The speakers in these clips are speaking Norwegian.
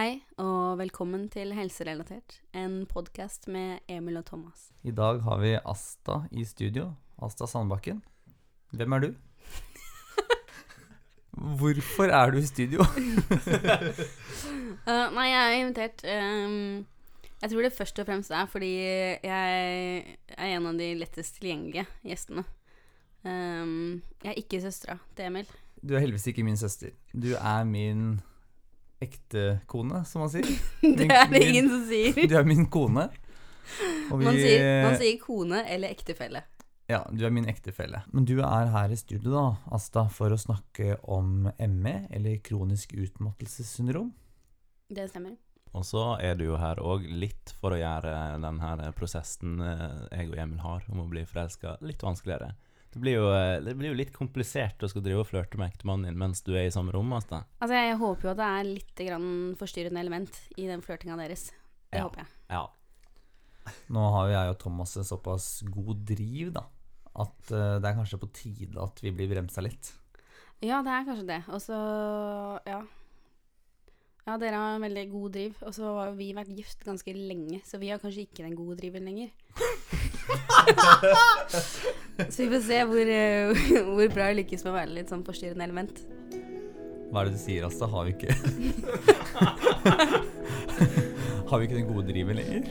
Hei, og velkommen til Helserelatert, en podkast med Emil og Thomas. I dag har vi Asta i studio. Asta Sandbakken. Hvem er du? Hvorfor er du i studio? Uh, nei, jeg er invitert um, Jeg tror det først og fremst er fordi jeg er en av de lettest tilgjengelige gjestene. Um, jeg er ikke søstera til Emil. Du er heldigvis ikke min søster. Du er min ektekone, som man sier. det er det ingen som sier. Du er min kone. Og vi- Man sier, man sier kone eller ektefelle. Ja, du er min ektefelle. Men du er her i studio, da, Asta, for å snakke om ME, eller kronisk utmattelsessyndrom. Det stemmer. Og så er du jo her òg litt for å gjøre denne prosessen eh, jeg og Emil har om å bli forelska, litt vanskeligere. Det blir, jo, eh, det blir jo litt komplisert å skulle drive og flørte med ektemannen din mens du er i samme rom. Altså. Altså, jeg håper jo at det er litt grann forstyrrende element i den flørtinga deres. Det Ja. håper jeg. Ja. Nå har jo jeg og Thomas en såpass god driv, da, at eh, det er kanskje på tide at vi blir bremsa litt. Ja, det er kanskje det. Og så ja. Ja, dere har en veldig god driv, og så har vi vært gift ganske lenge, så vi har kanskje ikke den gode driven lenger. så vi får se hvor, eh, hvor bra jeg lykkes med å være litt sånn forstyrrende element. Hva er det du sier, Asta? Har vi ikke Har vi ikke den gode driven lenger?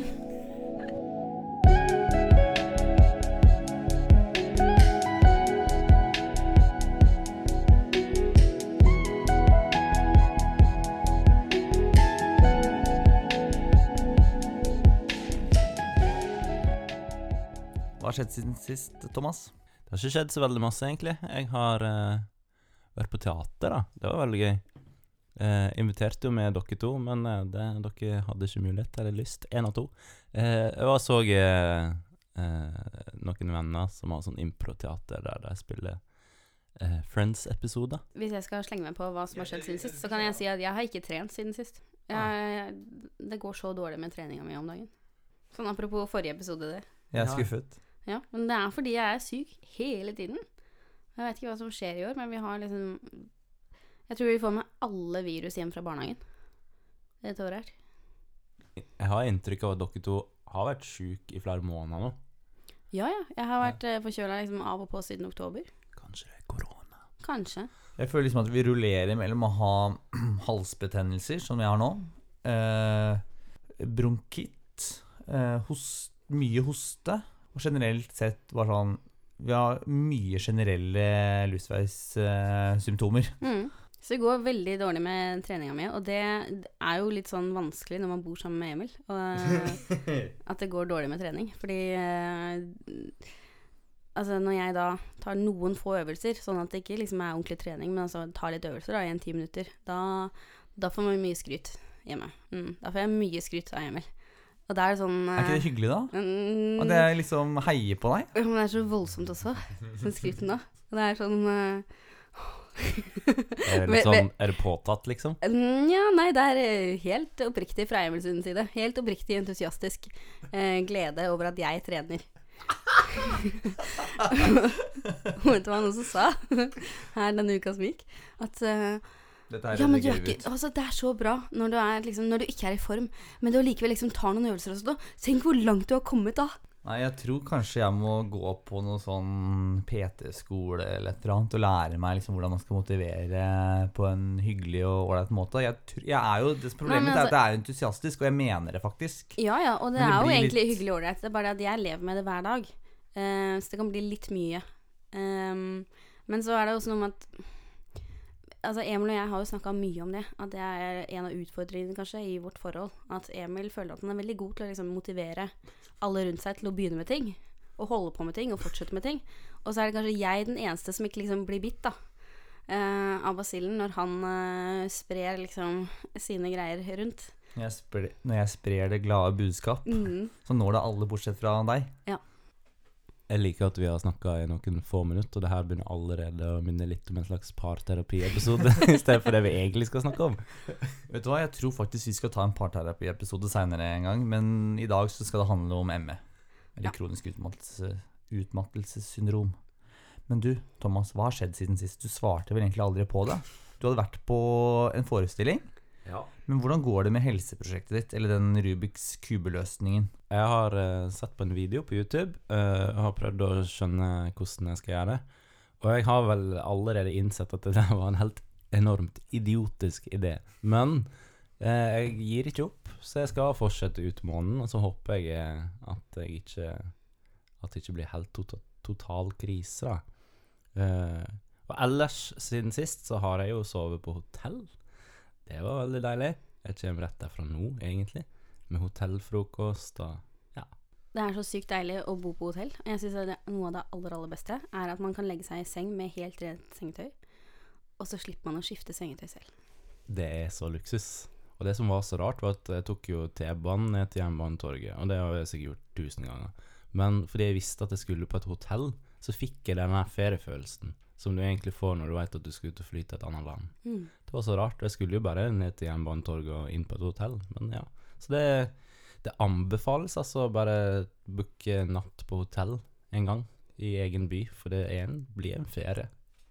Hva har skjedd siden sist, Thomas? Det har ikke skjedd så veldig masse, egentlig. Jeg har uh, vært på teater, da. Det var veldig gøy. Uh, inviterte jo med dere to, men uh, det, dere hadde ikke mulighet eller lyst. Én av to. Eh, jeg var så noen venner som har sånn improteater der de spiller Friends-episoder. Hvis jeg skal slenge meg på hva som har skjedd siden sist, så kan jeg si at jeg har ikke trent siden sist. Jeg, det går så dårlig med treninga mi om dagen. Sånn apropos forrige episode der. Jeg er Ja. skuffet. Ja, men det er fordi jeg er syk hele tiden. Jeg vet ikke hva som skjer i år, men vi har liksom Jeg tror vi får med alle virus hjem fra barnehagen dette året her. Jeg har inntrykk av at dere to har vært syke i flere måneder nå. Ja, ja. Jeg har vært ja. forkjøla liksom av og på siden oktober. Kanskje det er korona. Kanskje. Jeg føler liksom at vi rullerer mellom å ha halsbetennelser, som jeg har nå, eh, bronkitt, eh, host, mye hoste, og generelt sett var sånn Vi har mye generelle luftveissymptomer. Mm. Så det går veldig dårlig med treninga mi, og det er jo litt sånn vanskelig når man bor sammen med Emil, og, at det går dårlig med trening. Fordi eh, Altså, når jeg da tar noen få øvelser, sånn at det ikke liksom er ordentlig trening, men altså tar litt øvelser da, i en ti minutter, da, da får man mye skryt hjemme. Mm, da får jeg mye skryt av Emil. Og da er det sånn Er ikke det hyggelig, da? Mm, At jeg liksom heier på deg? ja, men det er så voldsomt også, den skryten da. Og det er sånn uh, Er det, sånn, er det påtatt, liksom? Mm, Ja, nei, det er eh, helt oppriktig fra Emil sin side. Helt oppriktig entusiastisk uh, glede over at jeg trener. Og vet du hva han også sa her denne uka som gikk? At eh, Dette ja, men du er ikke, altså, det er så bra når du, er, liksom, når du ikke er i form, men du allikevel liksom tar noen øvelser også. Da. Tenk hvor langt du har kommet da. Nei, jeg tror kanskje jeg må gå på noe sånn PT-skole eller et eller annet og lære meg liksom hvordan man skal motivere på en hyggelig og ålreit måte. Jeg, jeg er jo, det Problemet Nei, altså, er altså- at jeg er entusiastisk, og jeg mener det faktisk. Ja, ja, og det, det er jo egentlig litt- hyggelig og ålreit. Det er bare det at jeg lever med det hver dag. Uh, så det kan bli litt mye. Um, men så er det også noe med at Altså, Emil og jeg har jo snakka mye om det. At det er en av utfordringene kanskje i vårt forhold. At Emil føler at han er veldig god til å liksom motivere alle rundt seg til å begynne med ting. Og holde på med ting og fortsette med ting. Og så er det kanskje jeg den eneste som ikke liksom blir bitt da uh, av basillen når han uh, sprer liksom sine greier rundt. Når jeg, sprer, når jeg sprer det glade budskap, Mm. så når det alle bortsett fra deg. Jeg liker at vi har snakka i noen få minutter, og det her begynner allerede å minne litt om en slags parterapiepisode, i stedet for det vi egentlig skal snakke om. Vet du hva, Jeg tror faktisk vi skal ta en parterapiepisode seinere en gang, men i dag så skal det handle om ME. Eller Ja. kronisk utmattelse, utmattelsessyndrom. Men du, Thomas, hva har skjedd siden sist? Du svarte vel egentlig aldri på det? Du hadde vært på en forestilling. Ja. Men hvordan går det med helseprosjektet ditt, eller den Rubiks kubeløsningen? Jeg har uh, sett på en video på YouTube uh, og har prøvd å skjønne hvordan jeg skal gjøre det. Og jeg har vel allerede innsett at det var en helt enormt idiotisk idé. Men uh, jeg gir ikke opp, så jeg skal fortsette ut måneden. Og så håper jeg at jeg ikke At det ikke blir helt tota- total krise, da. Og ellers, siden sist, så har jeg jo sovet på hotell. Det var veldig deilig. Jeg kommer rett derfra nå, egentlig med hotellfrokost og Det er så sykt deilig å bo på hotell. Og Jeg synes at Noe av det aller aller beste er at man kan legge seg i seng med helt rent sengetøy, og så slipper man å skifte sengetøy selv. Det er så luksus. Og det som var så rart, var at jeg tok jo T-banen ned til Jernbanetorget, og det har jeg sikkert gjort tusen ganger. Men fordi jeg visste at jeg skulle på et hotell, så fikk jeg denne feriefølelsen som du egentlig får når du vet at du skal ut og fly til et annet land. Mm. Det var så rart. Jeg skulle jo bare ned til Jernbanetorget og inn på et hotell, men ja. Så det, det anbefales altså å bare booke natt på hotell en gang i egen by, for det er en, blir en ferie.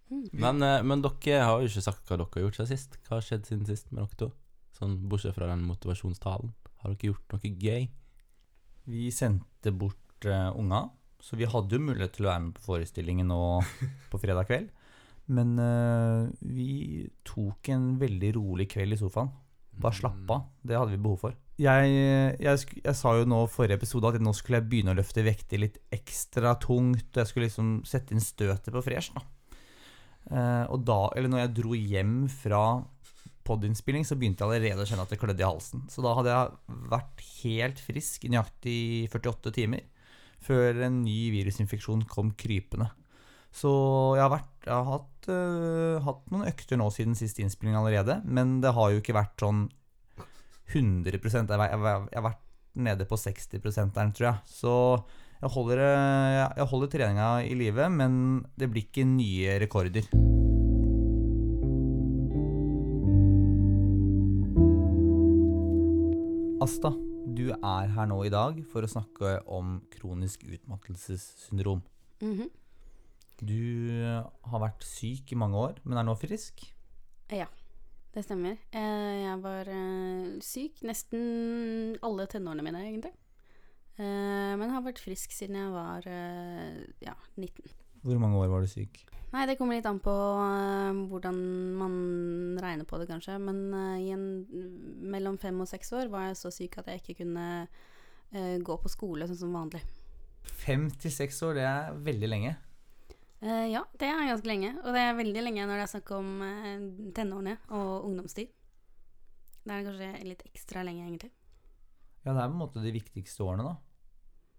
Mm. Men, eh, men dere har jo ikke sagt hva dere har gjort siden sist. Hva har skjedd siden sist med dere to? Sånn Bortsett fra den motivasjonstalen. Har dere gjort noe gøy? Vi sendte bort uh, unga, så vi hadde jo mulighet til å være med på forestillingen nå på fredag kveld. Men eh, vi tok en veldig rolig kveld i sofaen. Bare slappe av. Det hadde vi behov for. Jeg, jeg, jeg sa jo nå forrige episode at nå skulle jeg begynne å løfte vekter litt ekstra tungt. og Jeg skulle liksom sette inn støtet på fresh. Da. Eh, og da, eller når jeg dro hjem fra podinnspilling, så begynte jeg allerede å kjenne at det klødde i halsen. Så da hadde jeg vært helt frisk i nøyaktig 48 timer før en ny virusinfeksjon kom krypende. Så jeg har, vært, jeg har hatt, uh, hatt noen økter nå siden siste innspilling allerede, men det har jo ikke vært sånn 100 Jeg jeg, jeg har vært nede på 60 der, tror jeg. Så jeg holder, øh, jeg holder treninga i live, men det blir ikke nye rekorder. Asta, du er her nå i dag for å snakke om kronisk utmattelsessyndrom. Mhm. Du har vært syk i mange år, men er nå frisk. Ja, Det stemmer. Eh, Jeg var eh, syk nesten alle tenårene mine, egentlig. Eh, Men har vært frisk siden jeg var ja, 19. Hvor mange år var du syk? Nei, det kommer litt an på uh, hvordan man regner på det, kanskje. Men uh, i en, mellom fem og seks år var jeg så syk at jeg ikke kunne uh, gå på skole sånn som vanlig. Fem til seks år, det er veldig lenge. Eh, ja, det er ganske lenge. Og det er veldig lenge når det er snakk om tenårene og ungdomstid. Det er kanskje litt ekstra lenge, egentlig. Ja, det er på en måte de viktigste årene, da.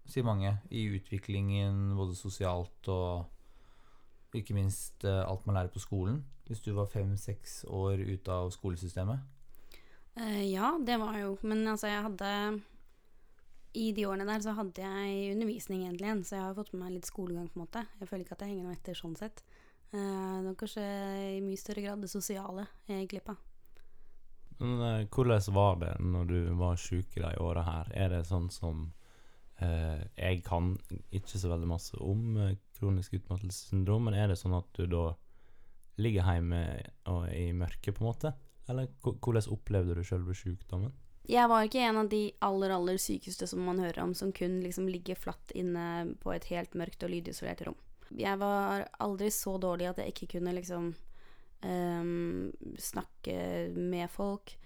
Sier mange. I utviklingen både sosialt og ikke minst eh, alt man lærer på skolen. Hvis du var fem-seks år ute av skolesystemet. Eh, ja, det var jo Men altså, jeg hadde I de årene der så hadde jeg undervisning egentlig igjen, så jeg har fått med meg litt skolegang, på en måte. Jeg føler ikke at jeg henger noe etter sånn sett. Eh, det var kanskje i mye større grad det sosiale jeg gikk glipp av. Men hvordan var det når du var sjuk i de åra her? Er det sånn som Jeg kan ikke så veldig masse om eh, kronisk utmattelsessyndrom, men er det sånn at du da ligger hjemme og i mørket, på en måte? Eller hvordan opplevde du selve sykdommen? Jeg var ikke en av de aller, aller sykeste som man hører om, som kun liksom ligger flatt inne på et helt mørkt og lydisolert rom. Jeg var aldri så dårlig at jeg ikke kunne liksom um, snakke med folk.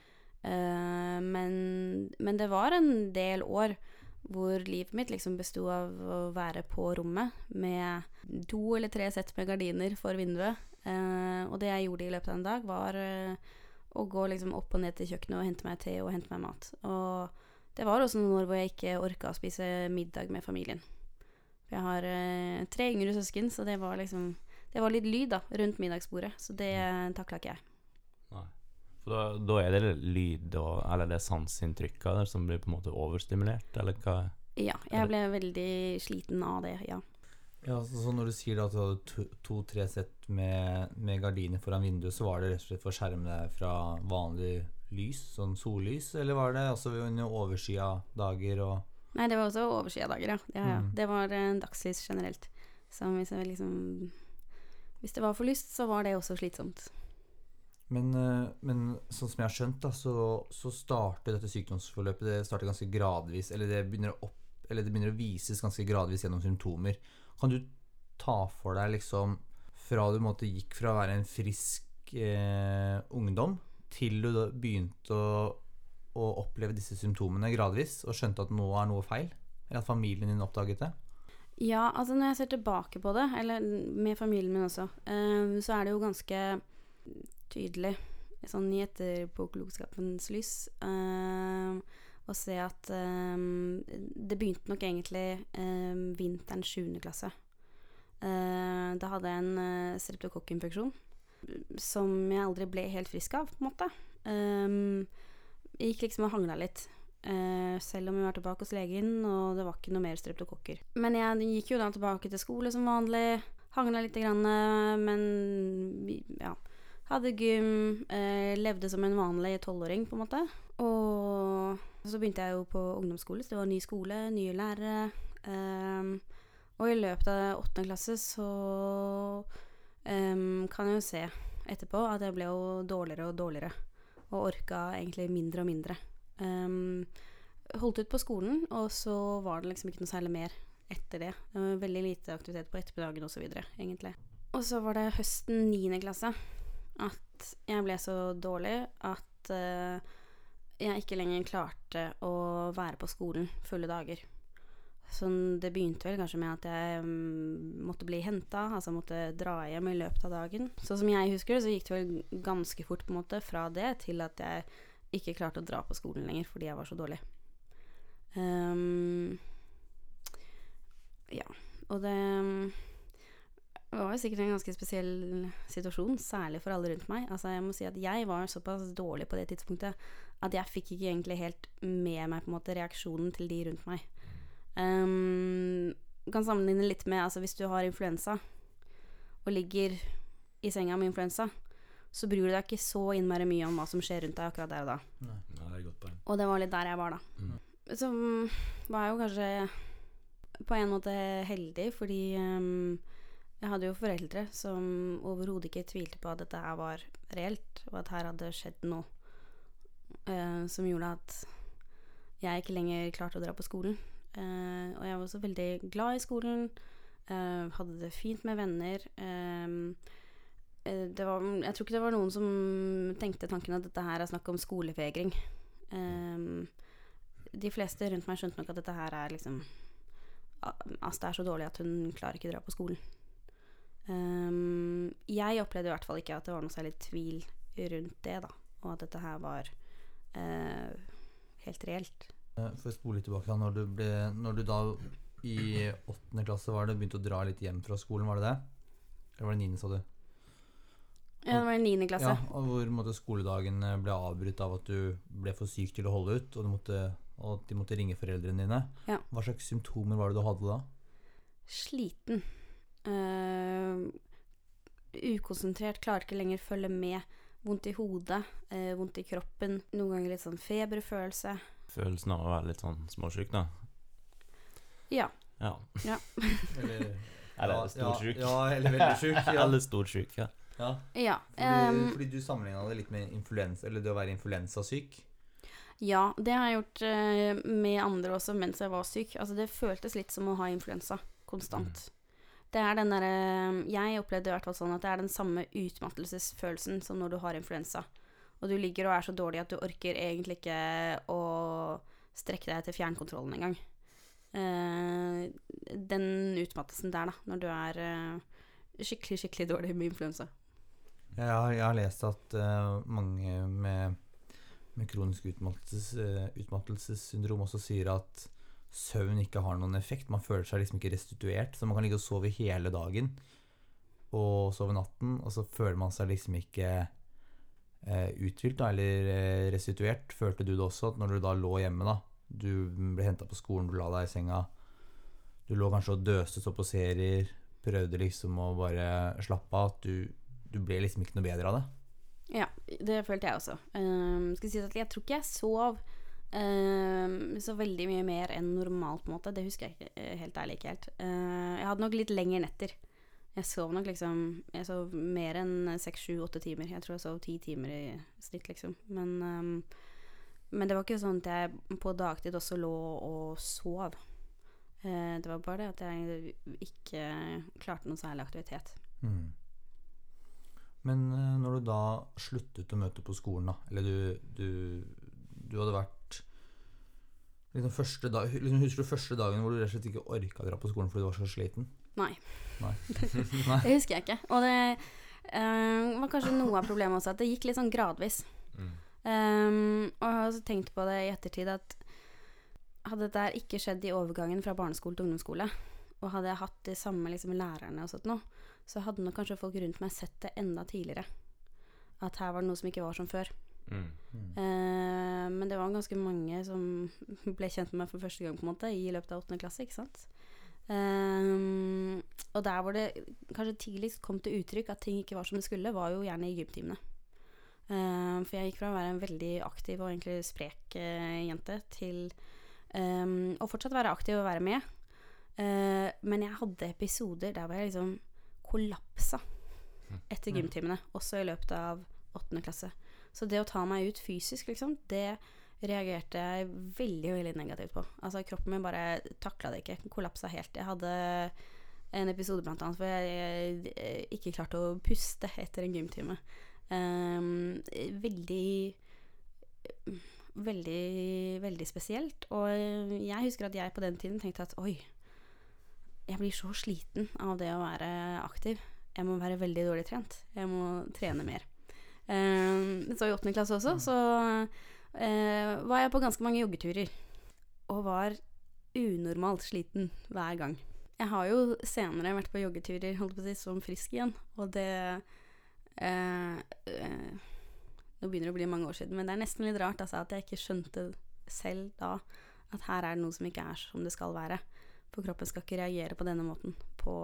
Uh, men, men det var en del år hvor livet mitt liksom besto av å være på rommet med to eller tre sett med gardiner for vinduet. Eh, og det jeg gjorde i løpet av en dag, var eh, å gå liksom opp og ned til kjøkkenet og hente meg te og hente meg mat. Og det var også noen år hvor jeg ikke orka å spise middag med familien. For jeg har eh, tre yngre søsken, så det var liksom Det var litt lyd da, rundt middagsbordet, så det uh, takla ikke jeg. For da, da er det lyd og Eller det er sanseinntrykka der som blir på en måte overstimulert, eller hva? Ja, jeg ble veldig sliten av det, ja. Ja, så, så når du sier at du hadde to- to-tre sett med, med gardiner foran vinduet, så var det rett og slett for å skjerme deg fra vanlig lys, sånn sollys, eller var det også under overskya dager og Nei, det var også overskya dager, ja. ja, ja. Mm. Det var uh, dagslys generelt. Så hvis jeg liksom Hvis det var for lyst, så var det også slitsomt. Men, eh, men sånn som jeg har skjønt, da, så, så starter dette sykdomsforløpet Det starter ganske gradvis. Eller det opp, eller det begynner å vises ganske gradvis gjennom symptomer. Kan du ta for deg liksom Fra du måte gikk fra å være en frisk eh, ungdom til du da begynte å, å oppleve disse symptomene gradvis og skjønte at nå er noe feil? Eller at familien din oppdaget det? Ja, altså når jeg ser tilbake på det, eller med familien min også, eh, så er det jo ganske tydelig, sånn i etterpåklokskapens lys, å se at um, det begynte nok egentlig um, vinteren 7. klasse. Uh, da hadde jeg en uh, streptokokkinfeksjon som jeg aldri ble helt frisk av, på en måte. Um, jeg gikk liksom og hangla litt. Uh, selv om vi var tilbake hos legen, og det var ikke noe mer streptokokker. Men jeg gikk jo da tilbake til skole som vanlig. Hangla lite grann, men ja. Hadde gym. Eh, levde som en vanlig tolvåring, på en måte. Og så begynte jeg jo på ungdomsskole, så det var ny skole, nye lærere. Um, og i løpet av åttende klasse så um, kan jeg jo se etterpå at jeg ble jo dårligere og dårligere. Og orka egentlig mindre og mindre. Um, holdt ut på skolen, og så var det liksom ikke noe særlig mer etter det. Det var veldig lite aktivitet på ettermiddagen osv., egentlig. Og så var det høsten 9. klasse at jeg ble så dårlig at uh, jeg ikke lenger klarte å være på skolen fulle dager. Så det begynte vel kanskje med at jeg um, måtte bli henta, altså måtte dra hjem i løpet av dagen. Så som jeg husker det, så gikk det vel ganske fort på en måte fra det til at jeg ikke klarte å dra på skolen lenger fordi jeg var så dårlig. Um, ja, og det var jo sikkert en ganske spesiell situasjon, særlig for alle rundt meg. Altså, jeg må si at jeg var såpass dårlig på det tidspunktet at jeg fikk ikke egentlig helt med meg på en måte reaksjonen til de rundt meg. Um, kan sammenligne litt med altså, hvis du har influensa og ligger i senga med influensa, så bryr du deg ikke så innmari mye om hva som skjer rundt deg akkurat der og da. Nei, det er godt poeng. Og det var litt der jeg var, da. Mm. Så var jeg jo kanskje på en måte heldig, fordi ehm, jeg hadde jo foreldre som overhodet ikke tvilte på at dette her var reelt, og at her hadde skjedd noe eh, som gjorde at jeg ikke lenger klarte å dra på skolen. Eh, og jeg var også veldig glad i skolen, eh, hadde det fint med venner. det var, jeg tror ikke det var noen som tenkte tanken at dette her er snakk om skolevegring. Ehm, de fleste rundt meg skjønte nok at dette her er liksom Asta er så dårlig at hun klarer ikke å dra på skolen. Ehm, jeg opplevde i hvert fall ikke at det var noe særlig tvil rundt det, da. Og at dette her var uh, helt reelt. Eh, For å spole litt tilbake da, når du, ble, når du da i åttende klasse var det, begynte å dra litt hjem fra skolen, var det det? Eller var det niende, sa du? Ja, det var i niende klasse. Ja, og hvor måtte, skoledagen eh, ble avbrutt av at du ble for syk til å holde ut, og, måtte, og de måtte ringe foreldrene dine. Ja. Hva slags symptomer var det du hadde da? Sliten. Eh, ukonsentrert, klarer ikke lenger følge med. Vondt i hodet, uh, vondt i kroppen. Noen ganger litt sånn feberfølelse. Følelsen av å være litt sånn småsjuk, da. Ja. Ja. Eller, Eller storsjuk. Ja, ja, eller veldig sjuk. Ja. Eller storsjuk, ja. ja. Ja. Fordi, ehm, fordi du sammenligna det litt med influensa, eller det å være influensasyk. Ja, det har jeg gjort uh, med andre også mens jeg var syk. Altså, det føltes litt som å ha influensa konstant. Det er den derre Jeg opplevde i hvert fall sånn at det er den samme utmattelsesfølelsen som når du har influensa. Og du ligger og er så dårlig at du orker egentlig ikke å strekke deg til fjernkontrollen engang. Uh, den utmattelsen der, da, når du er uh, skikkelig, skikkelig dårlig med influensa. Jeg har, jeg har lest at uh, mange med, med kronisk utmattelses, utmattelsessyndrom også sier at søvn ikke har noen effekt. Man føler seg liksom ikke restituert. Så man kan ligge og sove hele dagen og sove natten, og så føler man seg liksom ikke eh, uthvilt da, eller eh, restituert. Følte du det også, at når du da lå hjemme, da du ble henta på skolen, du la deg i senga, du lå kanskje og døste så på serier, prøvde liksom å bare slappe av, at du, du ble liksom ikke noe bedre av det? Ja, det følte jeg også. Um, skal si at jeg tror ikke jeg sov um, så veldig mye mer enn normalt, på en måte. Det husker jeg ikke, eh, helt ærlig ikke helt. Uh, jeg hadde nok litt lengre netter Jeg sov nok liksom Jeg sov mer enn seks, sju, åtte timer. Jeg tror jeg sov ti timer i snitt, liksom. Men, um, men det var ikke sånn at jeg på dagtid også lå og sov. Uh, det var bare det at jeg ikke klarte noe særlig aktivitet. Mm. Men når du da sluttet å møte på skolen, da Eller du, du, du hadde vært liksom første dag, liksom, Husker du første dagen hvor du rett og slett ikke orka å dra på skolen fordi du var så sliten? Nei. Nei. Det husker jeg ikke. Og det eh, var kanskje noe av problemet også, at det gikk litt sånn gradvis. Mm. Um, og jeg har også tenkt på det i ettertid at hadde dette ikke skjedd i overgangen fra barneskole til ungdomsskole, og hadde jeg hatt de samme liksom, lærerne og sånt nå, så hadde nok kanskje folk rundt meg sett det enda tidligere. At her var det noe som ikke var som før. Mm. Mm. Eh, men det var ganske mange som ble kjent med meg for første gang på en måte i løpet av åttende klasse. ikke sant? Um, og der hvor det kanskje tidligst kom til uttrykk at ting ikke var som det skulle, var jo gjerne i gymtimene. Um, for jeg gikk fra å være en veldig aktiv og egentlig sprek uh, jente til um, å fortsatt være aktiv og være med. Uh, men jeg hadde episoder der hvor jeg liksom kollapsa etter Ja. gymtimene, også i løpet av åttende klasse. Så det å ta meg ut fysisk, liksom, det reagerte jeg veldig, veldig negativt på. Altså, kroppen min bare takla det ikke. Kollapsa helt. Jeg hadde en episode blant annet hvor jeg, eh, ikke klarte å puste etter en gymtime. Um, veldig Veldig, veldig spesielt. Og jeg husker at jeg på den tiden tenkte at oi, jeg blir så sliten av det å være aktiv. Jeg må være veldig dårlig trent. Jeg må trene mer. Um, så i åttende klasse også, så eh, var jeg på ganske mange joggeturer. Og var unormalt sliten hver gang. Jeg har jo senere vært på joggeturer holdt på å si, som frisk igjen, og det eh, eh, Nå begynner det å bli mange år siden, men det er nesten litt rart altså, at jeg ikke skjønte selv da at her er det noe som ikke er som det skal være. For kroppen skal ikke reagere på denne måten på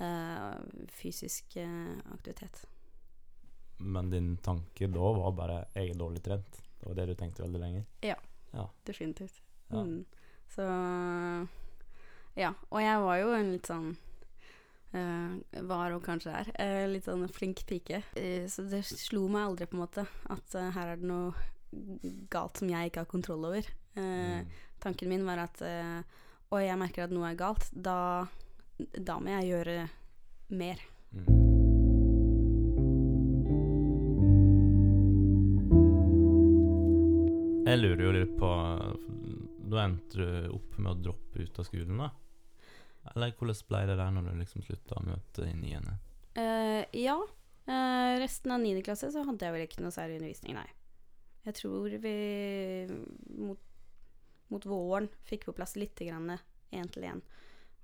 eh, fysisk eh, aktivitet. Men din tanke da var bare 'jeg er dårlig trent'? Det var det du tenkte veldig lenge? Definitivt. Ja. Mm. Så Ja. Og jeg var jo en litt sånn uh, var og kanskje er Uh, litt sånn flink pike. Uh, så det slo meg aldri på en måte at her er det noe galt som jeg ikke har kontroll over. Mm. Tanken min var at uh, Og jeg merker at noe er galt, da, da må jeg gjøre mer. Jeg lurer jo litt på Da endte du opp med å droppe ut av skolen, da? Eller hvordan ble det der når du liksom slutta å møte i niende? Uh, ja. Uh, resten av 9. klasse så hadde jeg vel ikke noe særlig undervisning, nei. Jeg tror vi mot, mot våren fikk på plass litt grann én til én.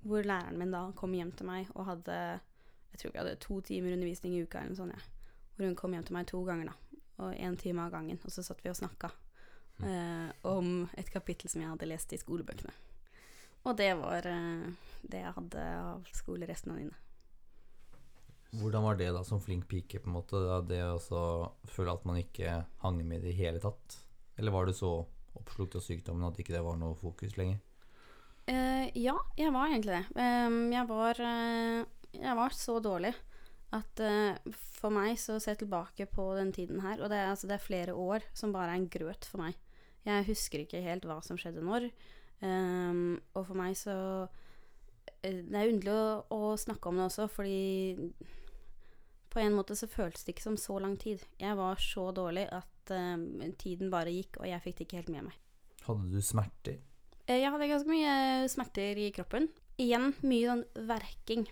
Hvor læreren min da kom hjem til meg og hadde Jeg tror vi hadde to timer undervisning i uka eller noe sånt. Ja. Hvor hun kom hjem til meg to ganger, da. Og én time av gangen. Og så satt vi og snakka eh, om et kapittel som jeg hadde lest i skolebøkene. Og det var eh, det jeg hadde av skole resten av 9. Hvordan var det da som flink pike, på en måte? Da, det å føle at man ikke hang med i det hele tatt? Eller var du så oppslukt av sykdommen at ikke det var noe fokus lenger? Eh, ja, jeg var egentlig det. Ehm, jeg, var, eh, jeg var så dårlig at uh, for meg så ser jeg tilbake på den tiden her, og det er, altså, det er flere år som bare er en grøt for meg. Jeg husker ikke helt hva som skjedde når. Um, og for meg så eh, Det er underlig å, å snakke om det også, fordi på en måte så føltes det ikke som så lang tid. Jeg var så dårlig at um, tiden bare gikk, og jeg fikk det ikke helt med meg. Hadde du smerter? Eh, Jeg hadde ganske mye smerter i kroppen. Igjen mye sånn verking.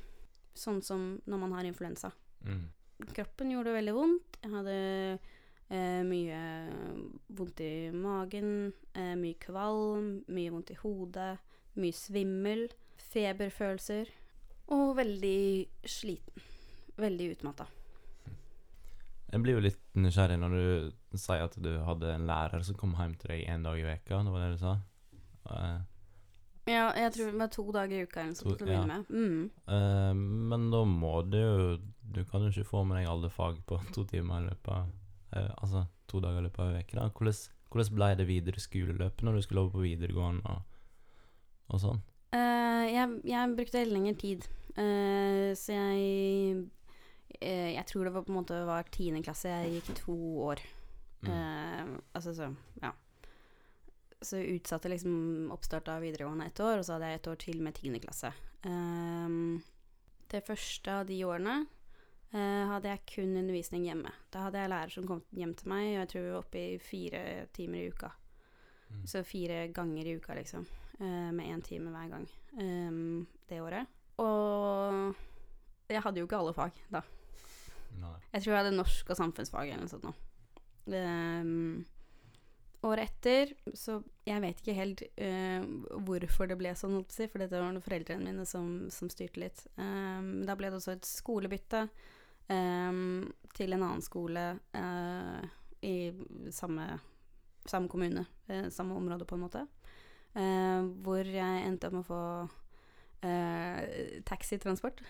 Sånn som når man har influensa. Mm. Kroppen gjorde veldig vondt. Jeg hadde eh, mye vondt i magen, eh, mye kvalm, mye vondt i hodet, mye svimmel, feberfølelser. Og veldig sliten. Veldig utmatta. Jeg blir jo litt nysgjerrig når du sier at du hadde en lærer som kom hjem til deg én dag i veka, det var det du sa? Uh, Ja, jeg tror det var to dager i uka eller noe sånt til å begynne med. Mm. Uh, men da må du jo Du kan jo ikke få med deg alle fag på to timer i løpet av eh, Altså to dager i løpet av uka. da. Hvordan, hvordan ble det videre skoleløpet når du skulle over på videregående og, og sånn? Uh, jeg, jeg brukte lengre tid uh, så jeg uh, Jeg tror det var på en måte var tiende klasse. Jeg gikk to år. Mm. Altså så Ja. Så utsatte liksom oppstart av videregående ett år, og så hadde jeg et år til med tiende klasse. Det første av de årene hadde jeg kun undervisning hjemme. Da hadde jeg lærer som kom hjem til meg, og jeg tror vi var oppe i fire timer i uka. Mm. Så fire ganger i uka, liksom. eh, med én time hver gang um, det året. Og jeg hadde jo ikke alle fag da. Nei. Jeg tror jeg hadde norsk og samfunnsfag eller noe sånt noe. Um, året etter så Jeg vet ikke helt uh, hvorfor det ble sånn, for dette var noen foreldrene mine som, som styrte litt. Um, da ble det også et skolebytte ehm, til en annen skole uh, i samme, samme kommune, uh, samme område på en måte. Uh, hvor jeg endte opp med å få taxitransport.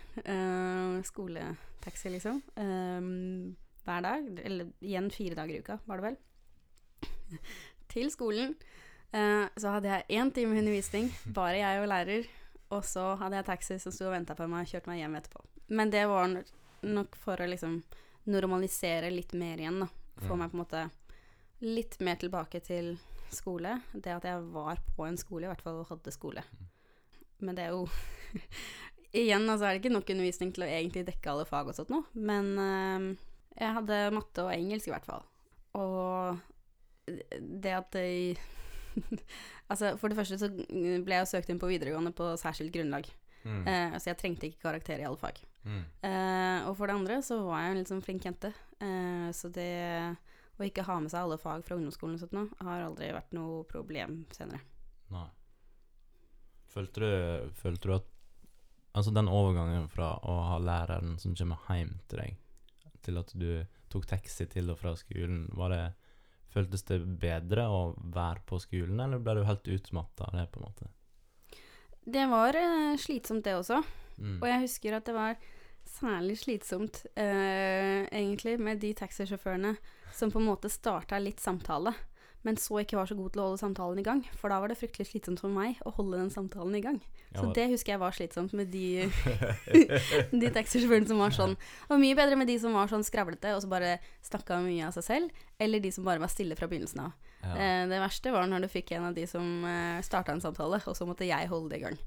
Skoletaxi, liksom. Eh, hver dag. Eller igjen fire dager i uka, var det vel. Til skolen. Så hadde jeg én time undervisning, bare jeg og lærer. Og så hadde jeg taxi som sto og venta på meg og kjørte meg hjem etterpå. Men det var nok for å liksom normalisere litt mer igjen, da. Få Mm. meg på en måte litt mer tilbake til skole. Det at jeg var på en skole, i hvert fall, hadde skole. Men det er jo Igjen, altså er det ikke nok undervisning til å egentlig dekke alle fag og sånt noe. Men eh, jeg hadde matte og engelsk, i hvert fall. Og det at det Altså, for det første så ble jeg søkt inn på videregående på særskilt grunnlag. Mm. Eh, så jeg trengte ikke karakter i alle fag. Mm. Eh, og for det andre så var jeg en litt sånn flink jente. Eh, så det å ikke ha med seg alle fag fra ungdomsskolen og sånt nå, har aldri vært noe problem senere. Nei. Følte du, følte du at Altså den overgangen fra å ha læreren som kommer hjem til deg, til at du tok taxi til og fra skolen, var det Føltes det bedre å være på skolen, eller ble du helt utmatta av det, på en måte? Det var uh, slitsomt, det også. Mm. Og jeg husker at det var særlig slitsomt, uh, egentlig, med de taxisjåførene som på en måte starta litt samtale, men så ikke var så god til å holde samtalen i gang. For da var det fryktelig slitsomt for meg å holde den samtalen i gang. Ja, Så det husker jeg var slitsomt med de, de taxisjåførene som var sånn. Og mye bedre med de som var sånn skravlete og så bare snakka mye av seg selv, eller de som bare var stille fra begynnelsen av. ja. Eh, det verste var når du fikk en av de som eh, starta en samtale, og så måtte jeg holde det i gang.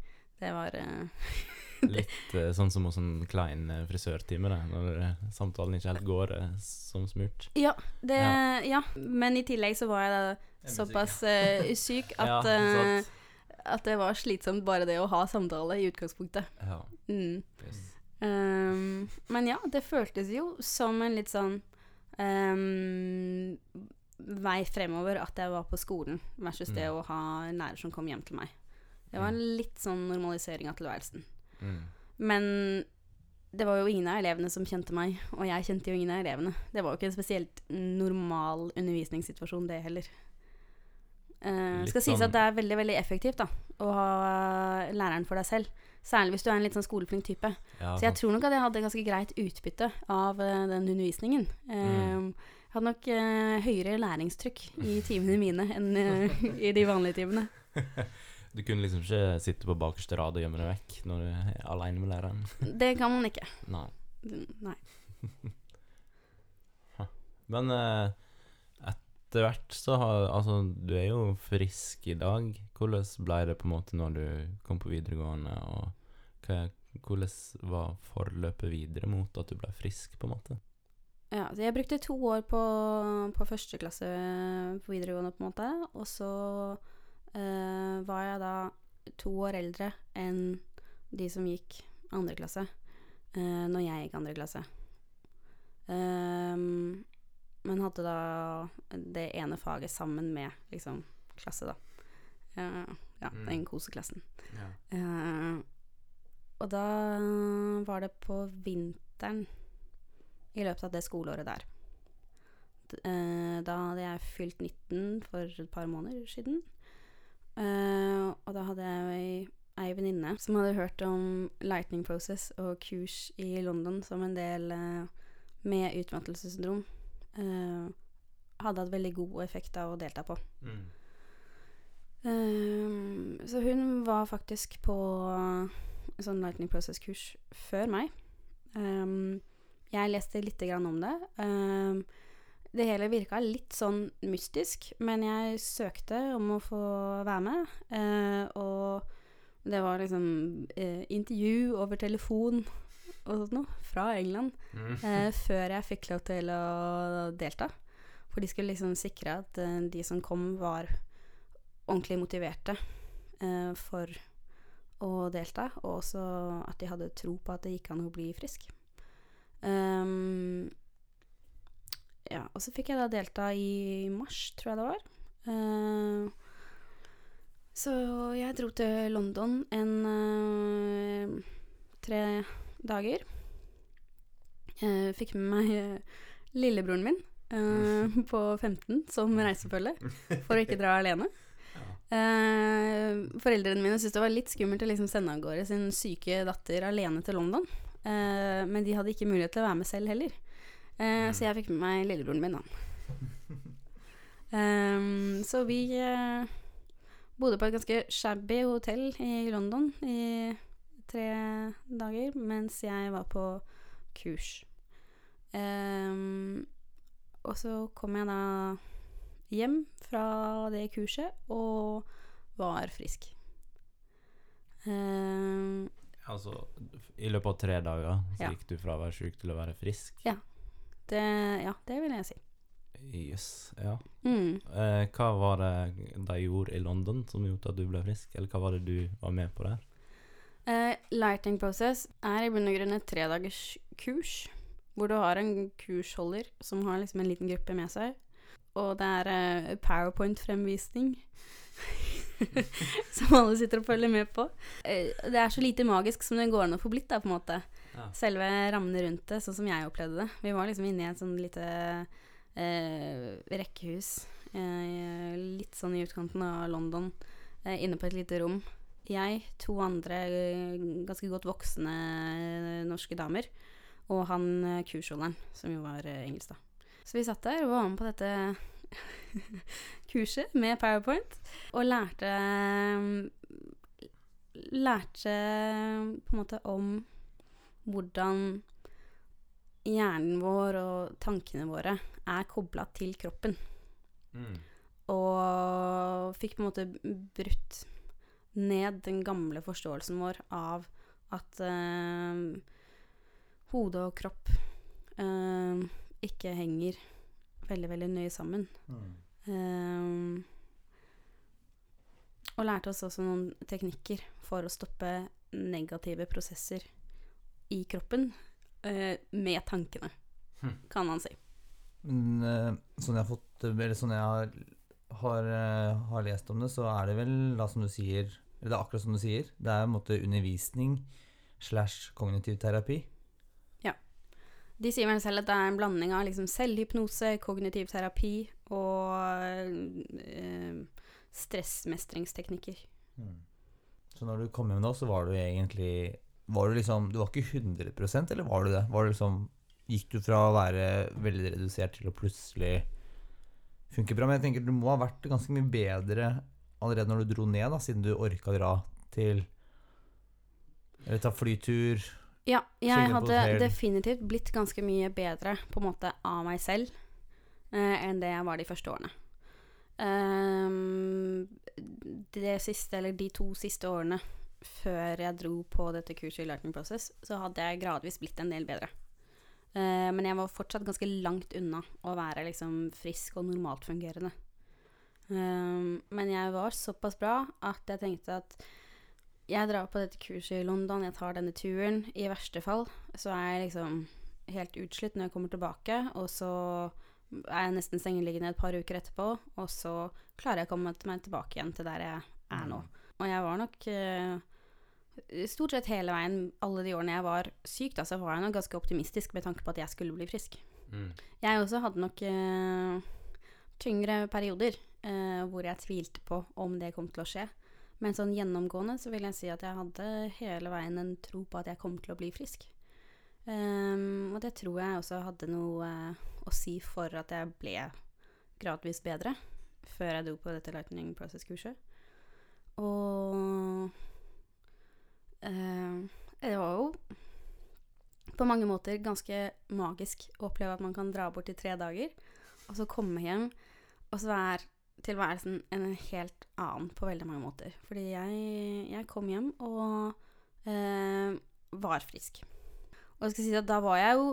Det var eh, Litt uh, sånn som hos en klein eh, frisørtime, da, når eh, samtalen ikke helt går uh, som smurt. Ja, det, Ja. ja. Men i tillegg så var jeg da såpass uh, syk at, at det var slitsomt bare det å ha samtale i utgangspunktet. Ja. Mm. Yes. Um, men ja, det føltes jo som en litt sånn um, vei fremover at jeg var på skolen, versus det Mm. å ha en lærer som kom hjem til meg. Det var en litt sånn normalisering av tilværelsen. Mm. Men det var jo ingen av elevene som kjente meg, og jeg kjente jo ingen av elevene. Det var jo ikke en spesielt normal undervisningssituasjon, det heller. Uh, skal sies sånn- at det er veldig veldig effektivt da å ha læreren for deg selv. Særlig hvis du er en litt sånn skoleflink type. Ja, Så jeg tror nok at jeg hadde ganske greit utbytte av uh, den undervisningen. Eh, Mm. Jeg hadde nok eh, høyere læringstrykk i timene mine enn eh, i de vanlige timene. Du kunne liksom ikke sitte på bakerste rad og gjemme deg vekk når du er aleine med læreren. Det kan man ikke. Nei. Nei. Men eh, etter hvert så har Altså, du er jo frisk i dag. Hvordan ble det på en måte når du kom på videregående, og hva, hvordan var forløpet videre mot at du ble frisk, på en måte? Ja, så jeg brukte to år på, på første klasse på videregående, på en måte. Og så eh, var jeg da to år eldre enn de som gikk andre klasse, uh, når jeg gikk andre klasse. Um, men hadde da det ene faget sammen med liksom klasse, da. Uh, ja, Mm. den koseklassen. Ja. Uh, og da var det på vinteren i løpet av det skoleåret der. Eh, da hadde jeg fylt 19 for et par måneder siden. Eh, og da hadde jeg ei, venninne som hadde hørt om Lightning Process og kurs i London som en del uh, med utmattelsessyndrom. Uh, hadde hatt veldig god effekt av å delta på. Mm. Så hun var faktisk på sånn Lightning Process-kurs før meg. Um, jeg leste lite grann om det. Um, det hele virka litt sånn mystisk, men jeg søkte om å få være med. eh, og det var liksom eh, intervju over telefon og sånt noe fra England eh, før jeg fikk lov til å delta. For de skulle liksom sikre at eh, de som kom, var ordentlig motiverte eh, for å delta, og også at de hadde tro på at det gikk an å bli frisk. Um, ja, og så fikk jeg da delta i mars, tror jeg det var. Uh, så jeg dro til London en uh, tre dager. Uh, fikk med meg lillebroren min på 15 som reisefølge, for å ikke dra alene. Foreldrene mine syntes det var litt skummelt å liksom sende av gårde sin syke datter alene til London. Men de hadde ikke mulighet til å være med selv heller. Eh, Så jeg fikk med meg lillebroren min, da. Um, så vi eh, bodde på et ganske shabby hotell i London i tre dager mens jeg var på kurs. Um, og så kom jeg da hjem fra det kurset og var frisk. Um, Altså, i løpet av tre dager så Ja. gikk du fra å være syk til å være frisk? Det, ja, det vil jeg si. Jøss, ja. Mm. Eh, hva var det de gjorde i London som gjorde at du ble frisk, eller hva var det du var med på der? Eh, lighting process er i bunn og grunn et tredagers kurs, hvor du har en kursholder som har liksom en liten gruppe med seg, og det er eh, powerpoint-fremvisning. som alle sitter og følger med på. Eh, det er så lite magisk som det går an å få blitt, da, på en måte. Ja. Selve rammene rundt det, sånn som jeg opplevde det. Vi var liksom inne i et sånn lite eh, rekkehus, eh, litt sånn i utkanten av London, eh, inne på et lite rom. Jeg, to andre eh, ganske godt voksne eh, norske damer, og han eh, kursholderen, som jo var engelsk, da. Så vi satt der og var med på dette kurset med Powerpoint, og lærte Lærte på en måte om hvordan hjernen vår og tankene våre er kobla til kroppen. Mm. Og fikk på en måte brutt ned den gamle forståelsen vår av at eh, hode og kropp eh, ikke henger veldig, veldig nøye sammen. Eh, og lærte oss også noen teknikker for å stoppe negative prosesser i kroppen eh, med tankene, Hm. kan man si. Men eh, sånn jeg har fått Eller sånn jeg har, har, eh, har lest om det, så er det vel da som du sier Eller det er akkurat som du sier. Det er en måte undervisning slash kognitiv terapi. Ja. De sier vel selv at det er en blanding av liksom selvhypnose, kognitiv terapi og eh, stressmestringsteknikker. Så når du kom hjem da, så var du egentlig Var du liksom Du var ikke 100% eller var du det? Var du liksom Gikk du fra å være veldig redusert til å plutselig funke bra? Men jeg tenker du må ha vært ganske mye bedre allerede når du dro ned, da, siden du orka dra til Eller ta flytur. Ja, jeg hadde definitivt blitt ganske mye bedre på en måte av meg selv eh, enn det jeg var de første årene. Um, det siste, eller de to siste årene før jeg dro på dette kurset i Lightning Process, så hadde jeg gradvis blitt en del bedre. Uh, men jeg var fortsatt ganske langt unna å være liksom frisk og normalt fungerende. Ehm, men jeg var såpass bra at jeg tenkte at jeg drar på dette kurset i London, jeg tar denne turen. I verste fall så er jeg liksom helt utslitt når jeg kommer tilbake, og så er jeg nesten sengeliggende et par uker etterpå, og så klarer jeg å komme meg tilbake igjen til der jeg er nå. Og jeg var nok eh, Stort sett hele veien, alle de årene jeg var syk, da, så var jeg nok ganske optimistisk med tanke på at jeg skulle bli frisk. Mm. Jeg også hadde nok eh, tyngre perioder eh, hvor jeg tvilte på om det kom til å skje. Men sånn gjennomgående så vil jeg si at jeg hadde hele veien en tro på at jeg kom til å bli frisk. Um, og det tror jeg også hadde noe eh, å si for at jeg ble gradvis bedre før jeg dro på dette Lightning Process-kurset. Og Det var jo på mange måter ganske magisk å oppleve at man kan dra bort i tre dager, og så komme hjem, og så er tilværelsen en helt annen på veldig mange måter. Fordi jeg, jeg kom hjem og eh, var frisk. Og jeg skal si at da var jeg jo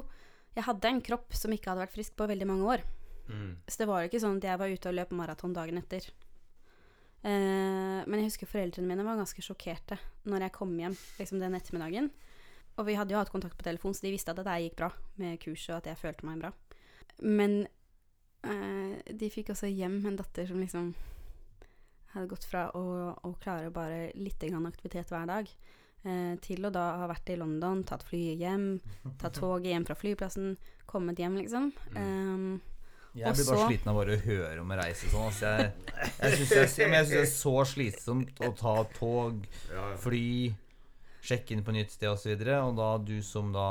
Jeg hadde en kropp som ikke hadde vært frisk på veldig mange år. Mm. Så det var jo ikke sånn at jeg var ute og løp maraton dagen etter. Eh, men jeg husker foreldrene mine var ganske sjokkerte når jeg kom hjem liksom den ettermiddagen. Og vi hadde jo hatt kontakt på telefon, så de visste at det gikk bra med kurset, og at jeg følte meg bra. Men eh, de fikk også hjem en datter som liksom hadde gått fra å, å klare bare litt grann aktivitet hver dag, eh, til å da ha vært i London, tatt flyet hjem, tatt toget hjem fra flyplassen, kommet hjem, liksom. Um, Jeg blir bare sliten av bare å høre om å reise sånn. Altså jeg jeg syns det, er så slitsomt å ta tog, fly, sjekke inn på nytt sted osv. Og, så og da du som da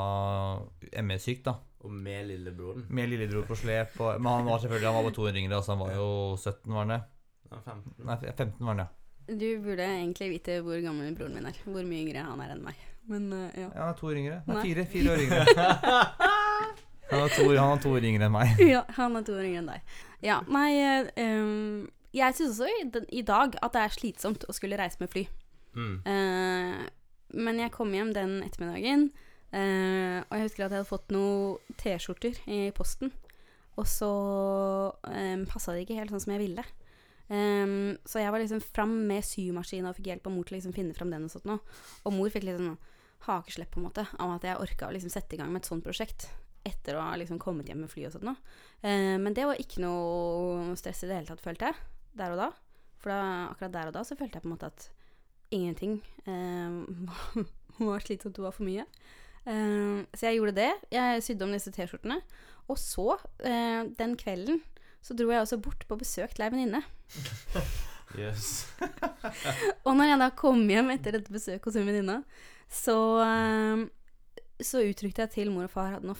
ME-syk, da, Og med lillebroren. med lillebror på slep og, Men han var selvfølgelig Han var bare to år yngre, altså han var jo 17, var han det? Ja, 15. Nei, 15 var han, ja. du burde egentlig vite hvor gammel broren min er. Hvor mye yngre han er enn meg. Men uh, ja. Ja, han er to år yngre. Nei, Nei. fire, fire år yngre. Han har to, han har to år yngre enn meg. ja, han er to år yngre enn deg. Ja, nei um, Jeg syns også i, dag at det er slitsomt å skulle reise med fly. Mm. Uh, men jeg kom hjem den ettermiddagen, uh, og jeg husker at jeg hadde fått noen T-skjorter i posten. Og så um, passa det ikke helt sånn som jeg ville. Um, så jeg var liksom fram med symaskina og fikk hjelp av mor til å liksom finne fram den. Og sånt noe. Og mor fikk litt sånn hakeslepp på en måte av at jeg orka å liksom sette i gang med et sånt prosjekt. Etter å ha liksom kommet hjem med fly og sånt noe. Eh, men det var ikke noe stress i det hele tatt, følte jeg. Der og da. For da, akkurat der og da så følte jeg på en måte at ingenting eh, var slitsomt og var for mye. Eh, så jeg gjorde det. Jeg sydde om disse T-skjortene. Og så, eh, den kvelden, så dro jeg også bort på besøk til ei venninne. Yes. Og når jeg da kom hjem etter dette besøket hos en venninne, så, eh, så uttrykte jeg til mor og far at nå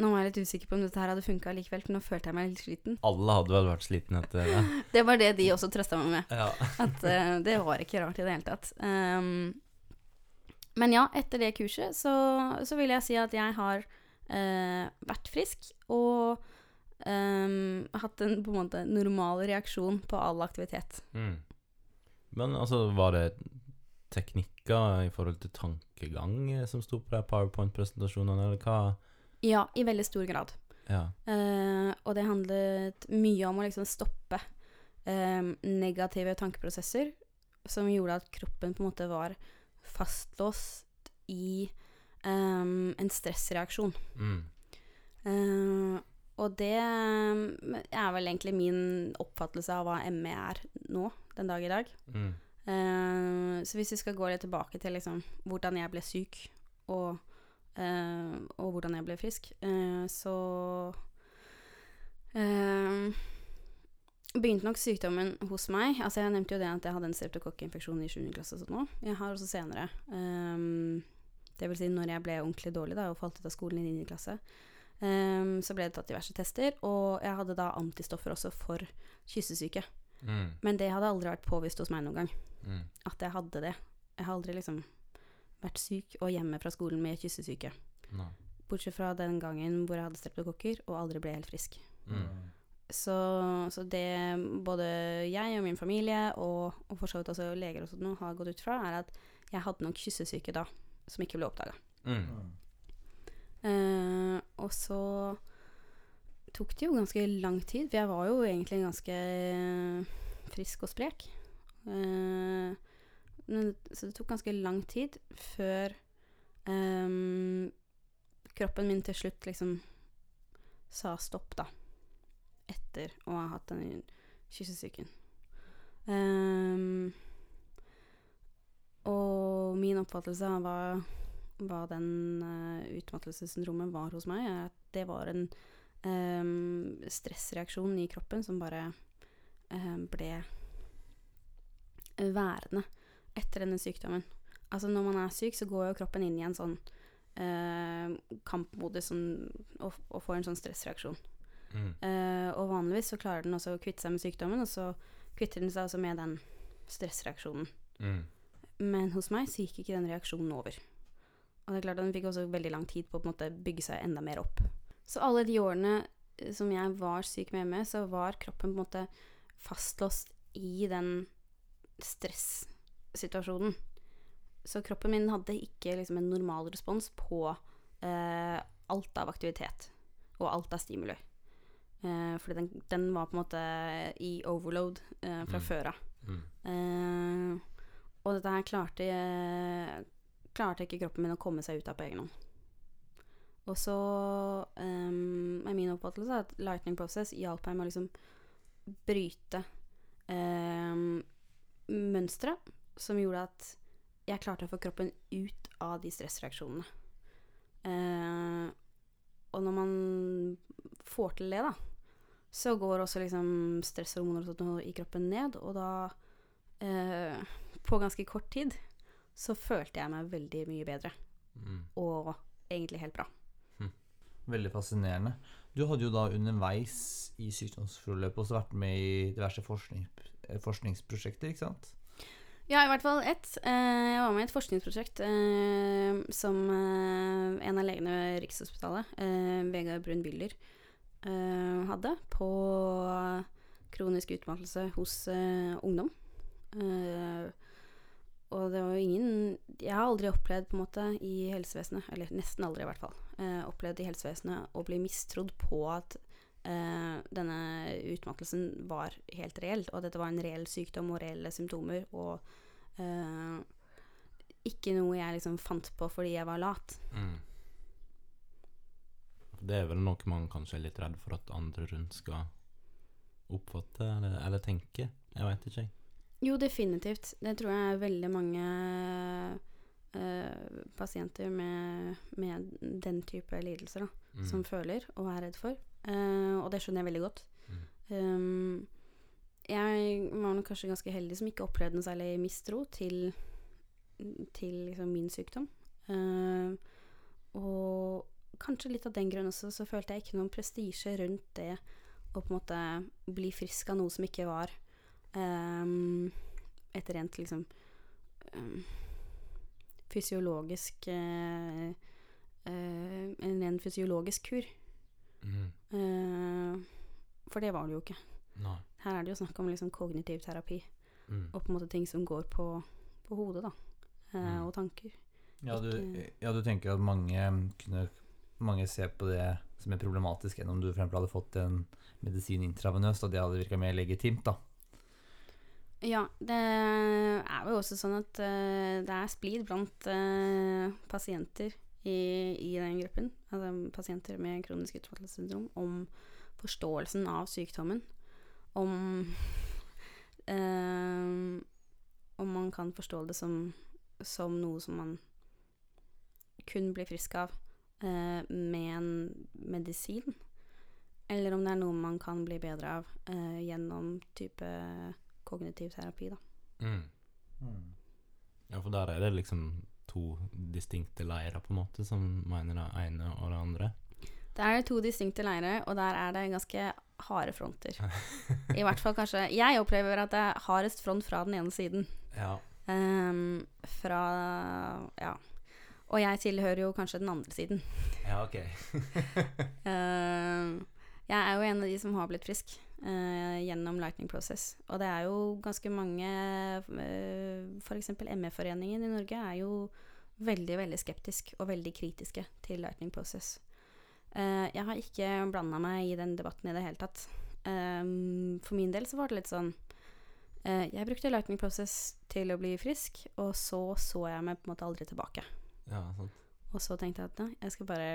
Nå var jeg litt usikker på om dette her hadde funka likevel, for nå følte jeg meg litt sliten. Alle hadde vel vært slitne etter det. Det var det de også trøsta meg med. Ja. At uh, det var ikke rart i det hele tatt. Um, men ja, etter det kurset så, så vil jeg si at jeg har uh, vært frisk og um, hatt en på en måte normal reaksjon på all aktivitet. Mm. Men altså, var det teknikker i forhold til tankegang som sto på de powerpoint-presentasjonene, eller hva? Ja, i veldig stor grad. Ja. Uh, og det handlet mye om å liksom stoppe eh, negative tankeprosesser som gjorde at kroppen på en måte var fastlåst i um, en stressreaksjon. Mm. Uh, og det er vel egentlig min oppfattelse av hva ME er nå, den dag i dag. Mm. Uh, så hvis vi skal gå litt tilbake til liksom, hvordan jeg ble syk, og, og hvordan jeg ble frisk, eh, så eh, begynte nok sykdommen hos meg. Altså Jeg nevnte jo det at jeg hadde en streptokokkinfeksjon i 7. klasse. og sånt nå. Jeg har også senere, Um, det vil si når jeg ble ordentlig dårlig da, og falt ut av skolen i 9. klasse, Um, så ble det tatt diverse tester, og jeg hadde da antistoffer også for kyssesyke. Mm. Men det hadde aldri vært påvist hos meg noen gang Mm. at jeg hadde det. Jeg har aldri liksom vært syk og hjemme fra skolen med kyssesyke. Nei. Bortsett fra den gangen hvor jeg hadde streptokokker og aldri ble helt frisk. Mm. Så, så det både jeg og min familie, og, og for så vidt også leger og sånt har gått ut fra, er at jeg hadde nok kyssesyke da, som ikke ble oppdaga. Mm. Uh, og så tok det jo ganske lang tid, for jeg var jo egentlig ganske frisk og sprek. Eh, men, så det tok ganske lang tid før um, kroppen min til slutt liksom sa stopp, da. Etter å ha hatt den kyssesyken. Um, og min oppfattelse av hva, hva den uh, utmattelsessyndromet var hos meg, er at det var en um, stressreaksjon i kroppen som bare uh, ble værende etter denne sykdommen. Altså når man er syk, så går jo kroppen inn i en sånn eh, kampmodus sånn, og, og får en sånn stressreaksjon. Mm. Eh, og vanligvis så klarer den også å kvitte seg med sykdommen, og så kvitter den seg også med den stressreaksjonen Mm. Men hos meg så gikk ikke den reaksjonen over. Og det er klart at den fikk også veldig lang tid på å på bygge seg enda mer opp. Så alle de årene eh, som jeg var syk med ME, så var kroppen på en måte fastlåst i den stressituasjonen. Så kroppen min hadde ikke liksom en normal respons på eh, alt av aktivitet og alt av stimuli. Eh, fordi den, den var på en måte i overload eh, fra Mm. før av. Mm. Eh, og dette her klarte, klarte ikke kroppen min å komme seg ut av på egen hånd. Og så um, er min oppfattelse at Lightning Process hjalp meg med å liksom bryte eh, mønstre som gjorde at jeg klarte å få kroppen ut av de stressreaksjonene. Eh, og når man får til det, da, så går også liksom stresshormoner og sånt i kroppen ned, og da eh, På ganske kort tid så følte jeg meg veldig mye bedre, Mm. og egentlig helt bra. Veldig fascinerende. Du hadde jo da underveis i sykdomsforløpet også vært med i diverse forskning, eh, forskningsprosjekter, ikke sant? Ja, i hvert fall ett. Eh, jeg var med i et forskningsprosjekt eh, som eh, en av legene ved Rikshospitalet, Vegard Brun Wyller, hadde på kronisk utmattelse hos ungdom. Og det var jo ingen Jeg har aldri opplevd på en måte i helsevesenet, eller nesten aldri i hvert fall, opplevd i helsevesenet å bli mistrodd på at eh, denne utmattelsen var helt reell, og dette var en reell sykdom og reelle symptomer, og eh, ikke noe jeg liksom fant på fordi jeg var lat. Mm. Det er vel noe man kanskje er litt redd for at andre rundt skal oppfatte eller, eller tenke. Jeg veit ikke, jeg. Jo, definitivt. Det tror jeg er veldig mange eh, pasienter med, med den type lidelser da, Mm. som føler og er redd for. Eh, og det skjønner jeg veldig godt. Mm. Um, jeg var nok kanskje ganske heldig som ikke opplevde noe særlig mistro til, til liksom min sykdom. Uh, og kanskje litt av den grunn også, så følte jeg ikke noen prestisje rundt det å på en måte bli frisk av noe som ikke var um, et rent liksom um, fysiologisk uh, En ren fysiologisk kur. Mm. Eh, for det var det jo ikke. Nei. Her er det jo snakk om liksom kognitiv terapi, Mm. og på en måte ting som går på, på hodet, da. Eh, Mm. Og tanker. Ja du, ja, du tenker at mange kunne Mange ser på det som er problematisk enn om du for eksempel hadde fått en medisin intravenøst, og det hadde virka mer legitimt, da. Ja, det er jo også sånn at uh, det er splid blant uh, pasienter i, i den gruppen, altså pasienter med kronisk utmattelsessyndrom, om forståelsen av sykdommen. Om eh, Om man kan forstå det som, som noe som man kun blir frisk av eh, med en medisin. Eller om det er noe man kan bli bedre av eh, gjennom type kognitiv terapi, da. Mm. Ja, for der er det liksom to distinkte leirer, på en måte, som mener det ene og det andre. Det er to distinkte leirer, og der er det ganske harde fronter. I hvert fall kanskje Jeg opplever at det er hardest front fra den ene siden. Ja. Um, fra Ja. Og jeg tilhører jo kanskje den andre siden. Ja, ok. Ehm, jeg er jo en av de som har blitt frisk eh, gjennom Lightning Process. Og det er jo ganske mange uh, F.eks. ME-foreningen i Norge er jo veldig, veldig skeptisk og veldig kritiske til Lightning Process. Eh, jeg har ikke blanda meg i den debatten i det hele tatt. Ehm, for min del så var det litt sånn eh, Jeg brukte Lightning Process til å bli frisk, og så så jeg meg på en måte aldri tilbake. Ja, sant. Og så tenkte jeg at nei, jeg skal bare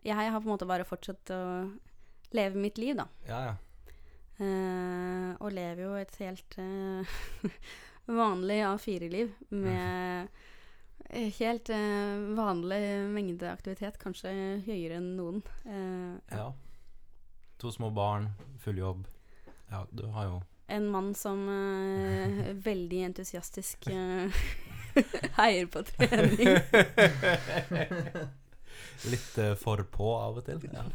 Jeg har på en måte bare fortsatt å leve mitt liv, da. Ja, ja. Eh, og lever jo et helt eh, vanlig A4-liv med helt eh, vanlig mengde aktivitet, kanskje høyere enn noen. Eh, ja. To små barn, full jobb. Ja, du har jo En mann som eh, veldig entusiastisk eh, heier på trening. Litt eh, for på av og til. Ja.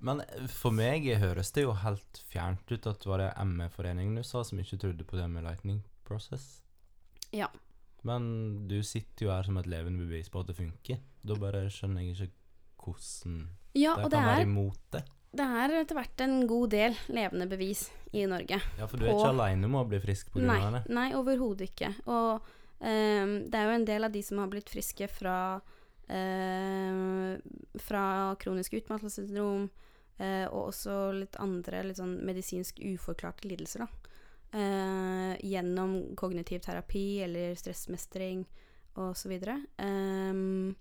Men for meg høres det jo helt fjernt ut at det var det ME-foreningen du sa som ikke trodde på det med lightning process. Ja. Men du sitter jo her som et levende bevis på at det funker. Da bare skjønner jeg ikke hvordan Ja, det og det kan være er, imot det. det er etter hvert en god del levende bevis i Norge. Ja, for du er På- ikke aleine om å bli frisk på grunn av det. nei overhodet ikke. Og um, det er jo en del av de som har blitt friske fra uh, Fra kronisk utmattelsessyndrom og også litt andre litt sånn medisinsk uforklarte lidelser, da. Eh, gjennom kognitiv terapi eller stressmestring osv. Um,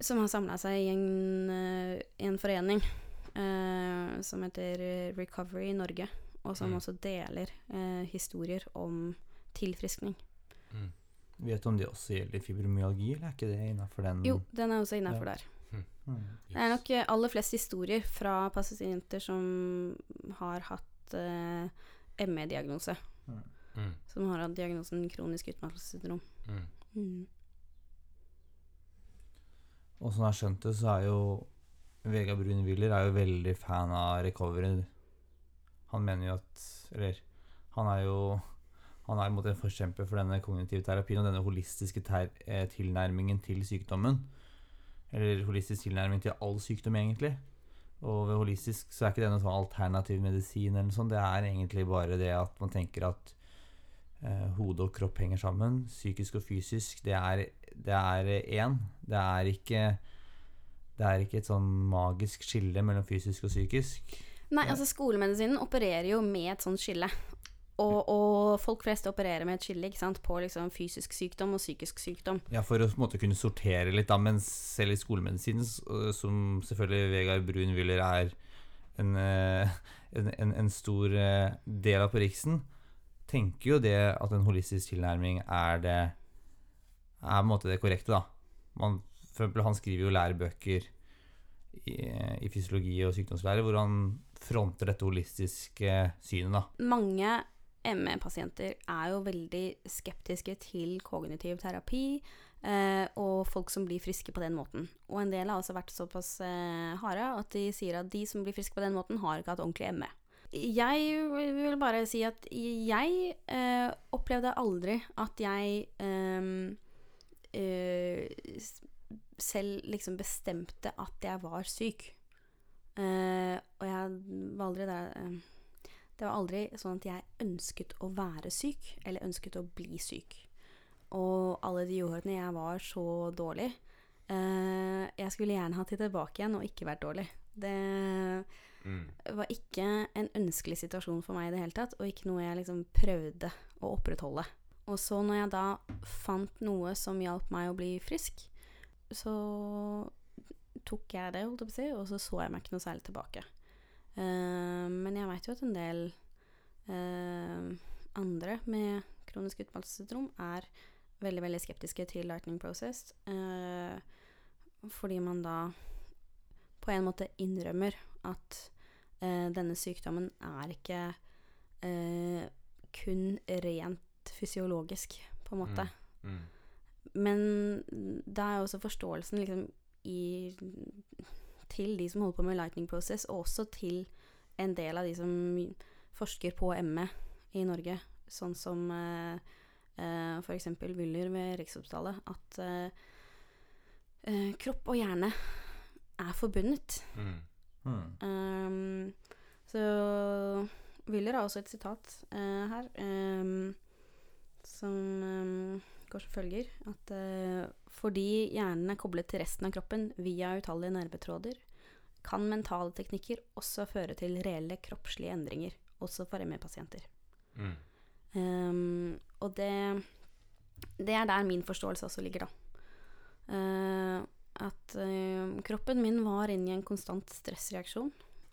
som har samla seg i en, eh, en forening eh, som heter eh, Recovery Norge, og som Mm. også deler eh, historier om tilfriskning. Mm. Vet du om det også gjelder fibromyalgi, eller er ikke det innafor den Jo, den er også innafor Ja. der. Mm. Det er nok eh, aller flest historier fra pasienter som har hatt eh, ME-diagnose. Mm. Som har hatt diagnosen kronisk utmattelsessyndrom. Mm. Mm. Og sånn jeg har skjønt det, så er jo Vegard Brun Willer er jo veldig fan av recovery. Han mener jo at Eller han er jo han er mot en forkjemper for denne kognitive terapien og denne holistiske ter eh, tilnærmingen til sykdommen. Eller holistisk tilnærming til all sykdom, egentlig. Og ved holistisk så er ikke det noe sånn alternativ medisin eller noe sånt. Det er egentlig bare det at man tenker at eh, hode og kropp henger sammen. Psykisk og fysisk. Det er det er én. Det er ikke Det er ikke et sånn magisk skille mellom fysisk og psykisk. Nei, altså skolemedisinen opererer jo med et sånt skille. Og, og folk flest opererer med et skille sant? på liksom fysisk sykdom og psykisk sykdom. Ja, For å måte kunne sortere litt, da. Men selv i skolemedisinen, øh, som selvfølgelig Vegard Brun-Wyller er en, øh, en, en, en stor øh, del av på Riksen, tenker jo det at en holistisk tilnærming er det er på en måte det korrekte, da. Man, for eksempel, han skriver jo lærebøker i, i fysiologi og sykdomslære hvor han fronter dette holistiske synet, da. Mange ME-pasienter er jo veldig skeptiske til kognitiv terapi eh, og folk som blir friske på den måten. Og en del har også vært såpass eh, harde at de sier at de som blir friske på den måten, har ikke hatt ordentlig ME. Jeg vil bare si at jeg eh, opplevde aldri at jeg ehm, eh, selv liksom bestemte at jeg var syk. Eh, og jeg var aldri der eh, Det var aldri sånn at jeg ønsket å være syk, eller ønsket å bli syk. Og alle de årene jeg var så dårlig eh, Jeg skulle gjerne hatt det tilbake igjen og ikke vært dårlig. Det Mm. var ikke en ønskelig situasjon for meg i det hele tatt, og ikke noe jeg liksom prøvde å opprettholde. Og så når jeg da fant noe som hjalp meg å bli frisk, så tok jeg det, holdt jeg på å si, og så så jeg meg ikke noe særlig tilbake. Eh, men jeg veit jo at en del eh, andre med kronisk utmattelsessyndrom er veldig, veldig skeptiske til Lightning Process, eh, fordi man da på en måte innrømmer at denne sykdommen er ikke kun rent fysiologisk, på en måte. Mm. Men da er også forståelsen liksom i, til de som holder på med lightning process, og også til en del av de som forsker på ME i Norge, sånn som eh, eh, f.eks. Wyller ved Rikshospitalet, at eh, eh, kropp og hjerne er forbundet. Mm. Mm. Um, så Wyller har også et sitat eh, her um, som um, går som følger at uh, fordi hjernen er koblet til resten av kroppen via utallige nervetråder, kan mentale teknikker også føre til reelle kroppslige endringer, også for ME-pasienter. Mm. Um, og det, det er der min forståelse også ligger, da. Uh, at uh, kroppen min var inne i en konstant stressreaksjon.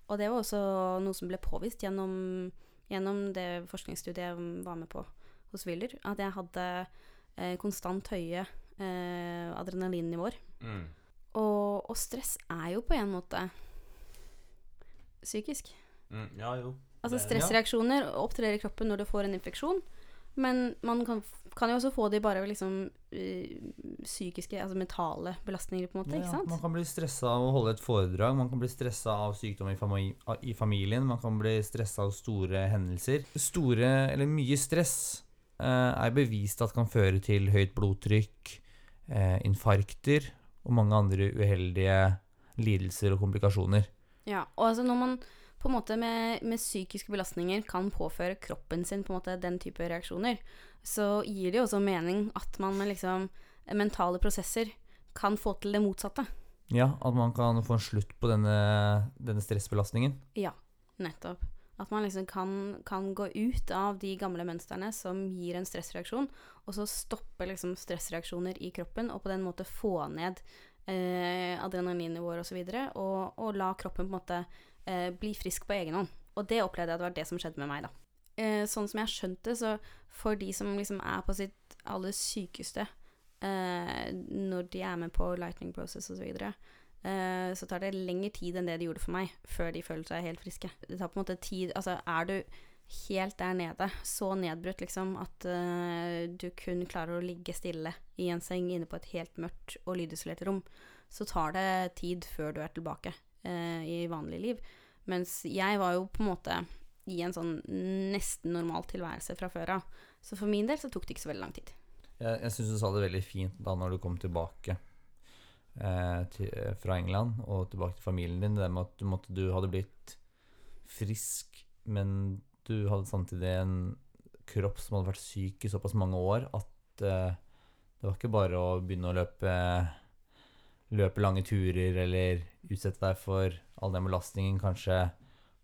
Og det var også noe som ble påvist gjennom, gjennom det forskningsstudiet jeg var med på hos Wyller. At jeg hadde konstant høye eh, adrenalinnivåer. Mm. Og, og stress er jo på en måte psykisk. Mm. Ja, jo. Altså stressreaksjoner opptrer i kroppen når du får en infeksjon. Men man kan, kan jo også få det bare ved liksom eh, psykiske, altså mentale belastninger, på en måte. Ja, ikke sant? Man kan bli stressa av å holde et foredrag, man kan bli stressa av sykdom i, fami i familien, man kan bli stressa av store hendelser. Store, eller mye stress, eh, er bevist at kan føre til høyt blodtrykk, eh, infarkter og mange andre uheldige lidelser og komplikasjoner. Ja, og altså når man på en måte med, med psykiske belastninger kan påføre kroppen sin på en måte den type reaksjoner, så gir det jo også mening at man med liksom mentale prosesser kan få til det motsatte. Ja, at man kan få en slutt på denne, denne stressbelastningen. Ja, nettopp. At man liksom kan, kan gå ut av de gamle mønstrene som gir en stressreaksjon, og så stoppe liksom stressreaksjoner i kroppen, og på den måte få ned eh, adrenalinnivåer osv., og, så og, og la kroppen på en måte eh, bli frisk på egen hånd. Og det opplevde jeg at var det som skjedde med meg, da. Eh, sånn som jeg skjønte, så for de som liksom er på sitt aller sykeste eh, når de er med på lightning process osv., så, videre, så tar det lengre tid enn det det gjorde for meg, før de føler seg helt friske. Det tar på en måte tid Altså, er du helt der nede, så nedbrutt liksom at uh, du kun klarer å ligge stille i en seng inne på et helt mørkt og lydisolert rom, så tar det tid før du er tilbake uh, i vanlig liv. Mens jeg var jo på en måte i en sånn nesten normal tilværelse fra før av. Så for min del så tok det ikke så veldig lang tid. Jeg, jeg syns du sa det veldig fint da når du kom tilbake eh, til, fra England og tilbake til familien din. Det med at du, måtte, du hadde blitt frisk, men du hadde samtidig en kropp som hadde vært syk i såpass mange år at eh, det var ikke bare å begynne å løpe løpe lange turer eller utsette deg for all den belastningen kanskje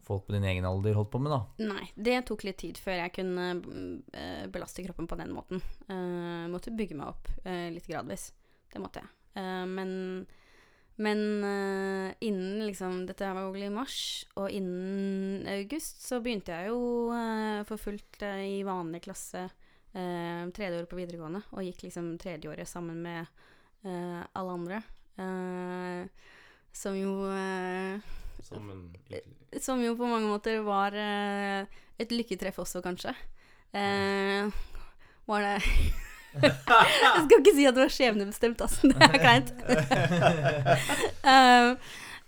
folk på din egen alder holdt på med, da? Nei, det tok litt tid før jeg kunne uh, belaste kroppen på den måten. Uh, måtte bygge meg opp uh, litt gradvis. Det måtte jeg. Men men innen liksom Dette var jo i mars, og innen august så begynte jeg jo for fullt i vanlig klasse tredje året på videregående, og gikk liksom tredjeåret sammen med alle andre. Som jo uh, som, jo på mange måter var uh, et lykketreff også, kanskje. var det Jeg skal ikke si at det var skjebnebestemt, altså. Det er kleint.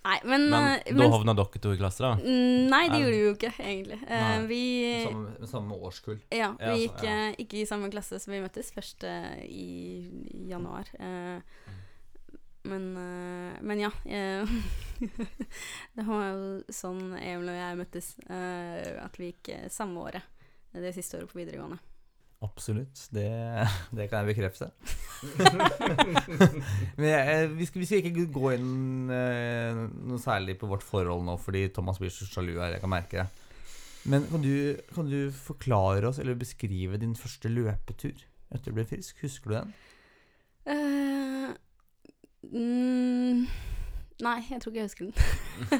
nei, men Men da havna dere to i klasse, da? Mm, nei, det gjorde vi jo ikke, egentlig. vi Samme, samme årskull? Ja, vi gikk ja. ikke i samme klasse, som vi møttes først i, i januar. Uh, men, uh, men ja. Uh, det var jo sånn Emil og jeg møttes. Uh, at vi gikk samme året. Det siste året på videregående. Absolutt. Det, det kan jeg bekrefte. men jeg, vi, skal, vi, skal, ikke gå inn noe særlig på vårt forhold nå, fordi Thomas blir så sjalu her. Jeg kan merke det. Men kan du, kan du forklare oss, eller beskrive din første løpetur etter du ble frisk? Husker du den? Uh, Mm, nei, jeg tror ikke jeg husker den.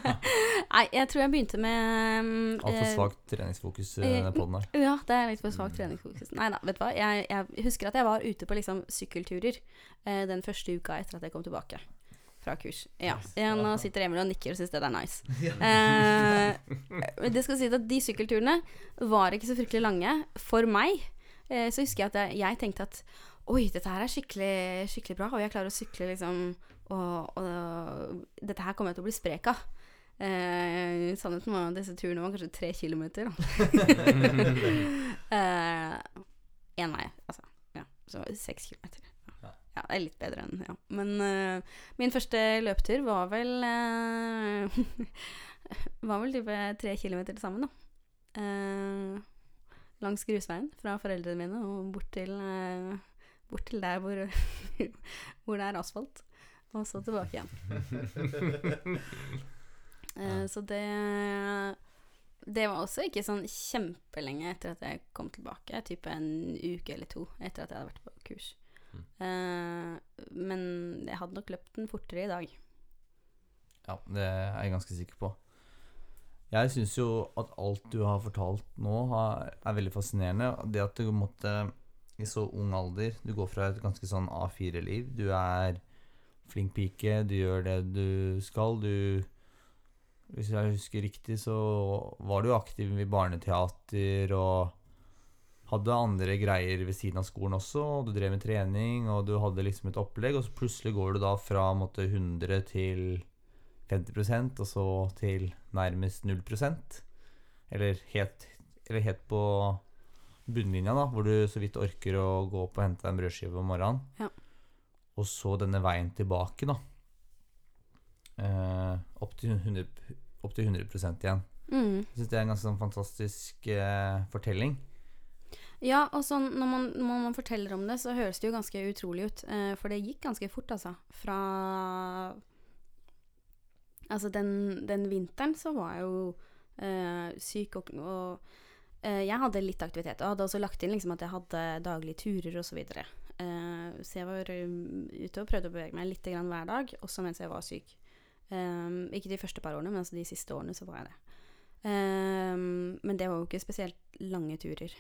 nei, jeg tror jeg begynte med um, Altfor eh, svakt treningsfokus på den der. Ja, det er litt for svakt treningsfokus. Nei da, vet du hva. Jeg, jeg, husker at jeg var ute på liksom sykkelturer uh, den første uka etter at jeg kom tilbake fra kurs. Ja. ja nå sitter Emil og nikker og syns det er nice. eh, det skal sies at de sykkelturene var ikke så fryktelig lange for meg. Eh, så husker jeg at jeg, jeg tenkte at Oi, dette her er skikkelig, skikkelig bra, og jeg klarer å sykle liksom Og, og dette her kommer jeg til å bli sprek av. Eh, sannheten var at disse turene var kanskje tre kilometer, Én eh, vei, altså. Ja, så seks kilometer. Ja. ja, det er litt bedre enn Ja. Men eh, min første løpetur var vel eh, Var vel type tre kilometer til sammen, da. Uh, langs grusveien fra foreldrene mine og bort til uh, bort til der hvor, hvor det er asfalt, og så tilbake igjen. uh, så det Det var også ikke sånn kjempelenge etter at jeg kom tilbake. Type en uke eller to etter at jeg hadde vært på kurs. Uh, men jeg hadde nok løpt den fortere i dag. Ja, det er jeg ganske sikker på. Jeg syns jo at alt du har fortalt nå, er veldig fascinerende. Det at du måtte i så ung alder. Du går fra et ganske sånn A4-liv. Du er flink pike, du gjør det du skal. Du Hvis jeg husker riktig, så var du aktiv i barneteater og hadde andre greier ved siden av skolen også. Og du drev med trening, og du hadde liksom et opplegg. Og så plutselig går du da fra måtte, 100 til 50% og så til nærmest 0% Eller helt, eller helt på bunnlinja, da, hvor du så vidt orker å gå opp og hente deg en brødskive om morgenen. Ja. Og så denne veien tilbake, da. Eh, opp, til 100, opp til 100 igjen. Mm. Jeg syns det er en ganske sånn fantastisk eh, fortelling. Ja, og sånn når man, når man forteller om det, så høres det jo ganske utrolig ut. Eh, for det gikk ganske fort, altså. Fra Altså, den, den vinteren så var jeg jo eh, syk, og, og eh, jeg hadde litt aktivitet. Og hadde også lagt inn liksom at jeg hadde daglige turer og så videre. Eh, så jeg var ute og prøvde å bevege meg litt hver dag, også mens jeg var syk. Eh, ikke de første par årene, men altså de siste årene så var jeg det. Eh, men det var jo ikke spesielt lange turer.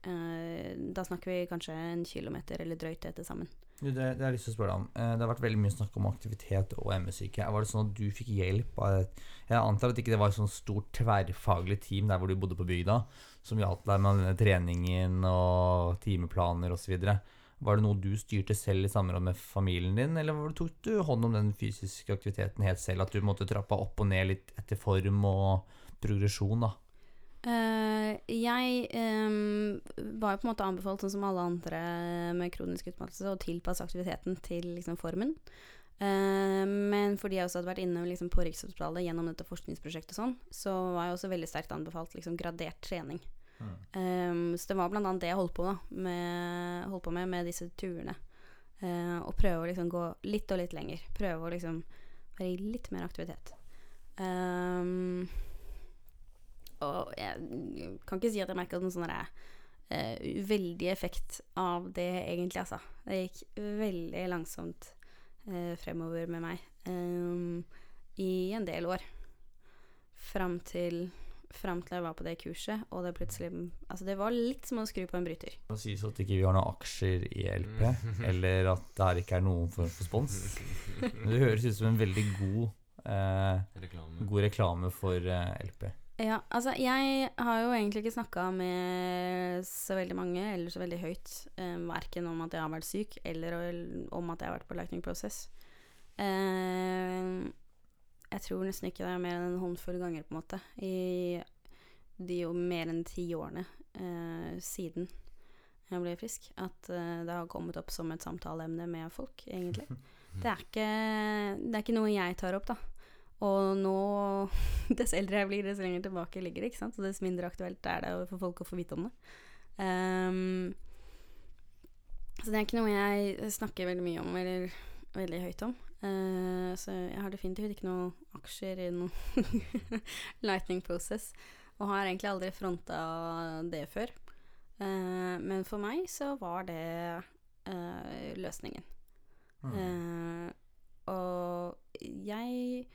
Da snakker vi kanskje en kilometer eller drøyt det til sammen. Du, det, det har lyst til å spørre om. Det har vært veldig mye snakk om aktivitet og ME-syke. Var det sånn at du fikk hjelp av et Jeg antar at ikke det var et sånt stort tverrfaglig team der hvor du bodde på bygda, som hjalp deg med treningen og timeplaner osv. Var det noe du styrte selv i samråd med familien din, eller tok du hånd om den fysiske aktiviteten helt selv? At du måtte trappe opp og ned litt etter form og progresjon, da? Uh, jeg um, var jo på en måte anbefalt, sånn som alle andre med kronisk utmattelse, å tilpasse aktiviteten til liksom, formen. Uh, men fordi jeg også hadde vært inne liksom, på Rikshospitalet gjennom dette forskningsprosjektet, og sånn, så var jeg også veldig sterkt anbefalt liksom, gradert trening. Ehm, så det var annet det jeg holdt på, da, med, holdt på med med disse turene. Uh, og prøve å liksom gå litt og litt lenger. Prøve å liksom være i litt mer aktivitet. Um, og jeg kan ikke si at jeg merka noen sånn derre, eh, veldig effekt av det, egentlig, altså. Det gikk veldig langsomt uh, fremover med meg um, i en del år. Fram til Fram til jeg var på det kurset, og det plutselig Altså, det var litt som å skru på en bryter. Det må sies at ikke vi har noen aksjer i LP, eller at det her ikke er noen form for spons. Men det høres ut som en veldig god, eh, Reklame. god reklame for eh, LP. Ja, altså jeg har jo egentlig ikke snakka med så veldig mange, eller så veldig høyt, eh, verken om at jeg har vært syk, eller om at jeg har vært på Lightning Process. Eh, jeg tror nesten ikke det er mer enn en håndfull ganger, på en måte, i de jo mer enn ti årene eh, siden jeg ble frisk, at eh, det har kommet opp som et samtaleemne med folk, egentlig. Det er ikke, det er ikke noe jeg tar opp, da. Og nå, dess eldre jeg blir, dess lenger tilbake ligger det, ikke sant? Og dess mindre aktuelt er det for folk å få vite om det. Um, så det er ikke noe jeg snakker veldig mye om, eller veldig høyt om. Eh, så jeg har definitivt ikke noen aksjer i noen lightning process, og har egentlig aldri fronta det før. Uh, men for meg så var det uh, løsningen. Eh, og jeg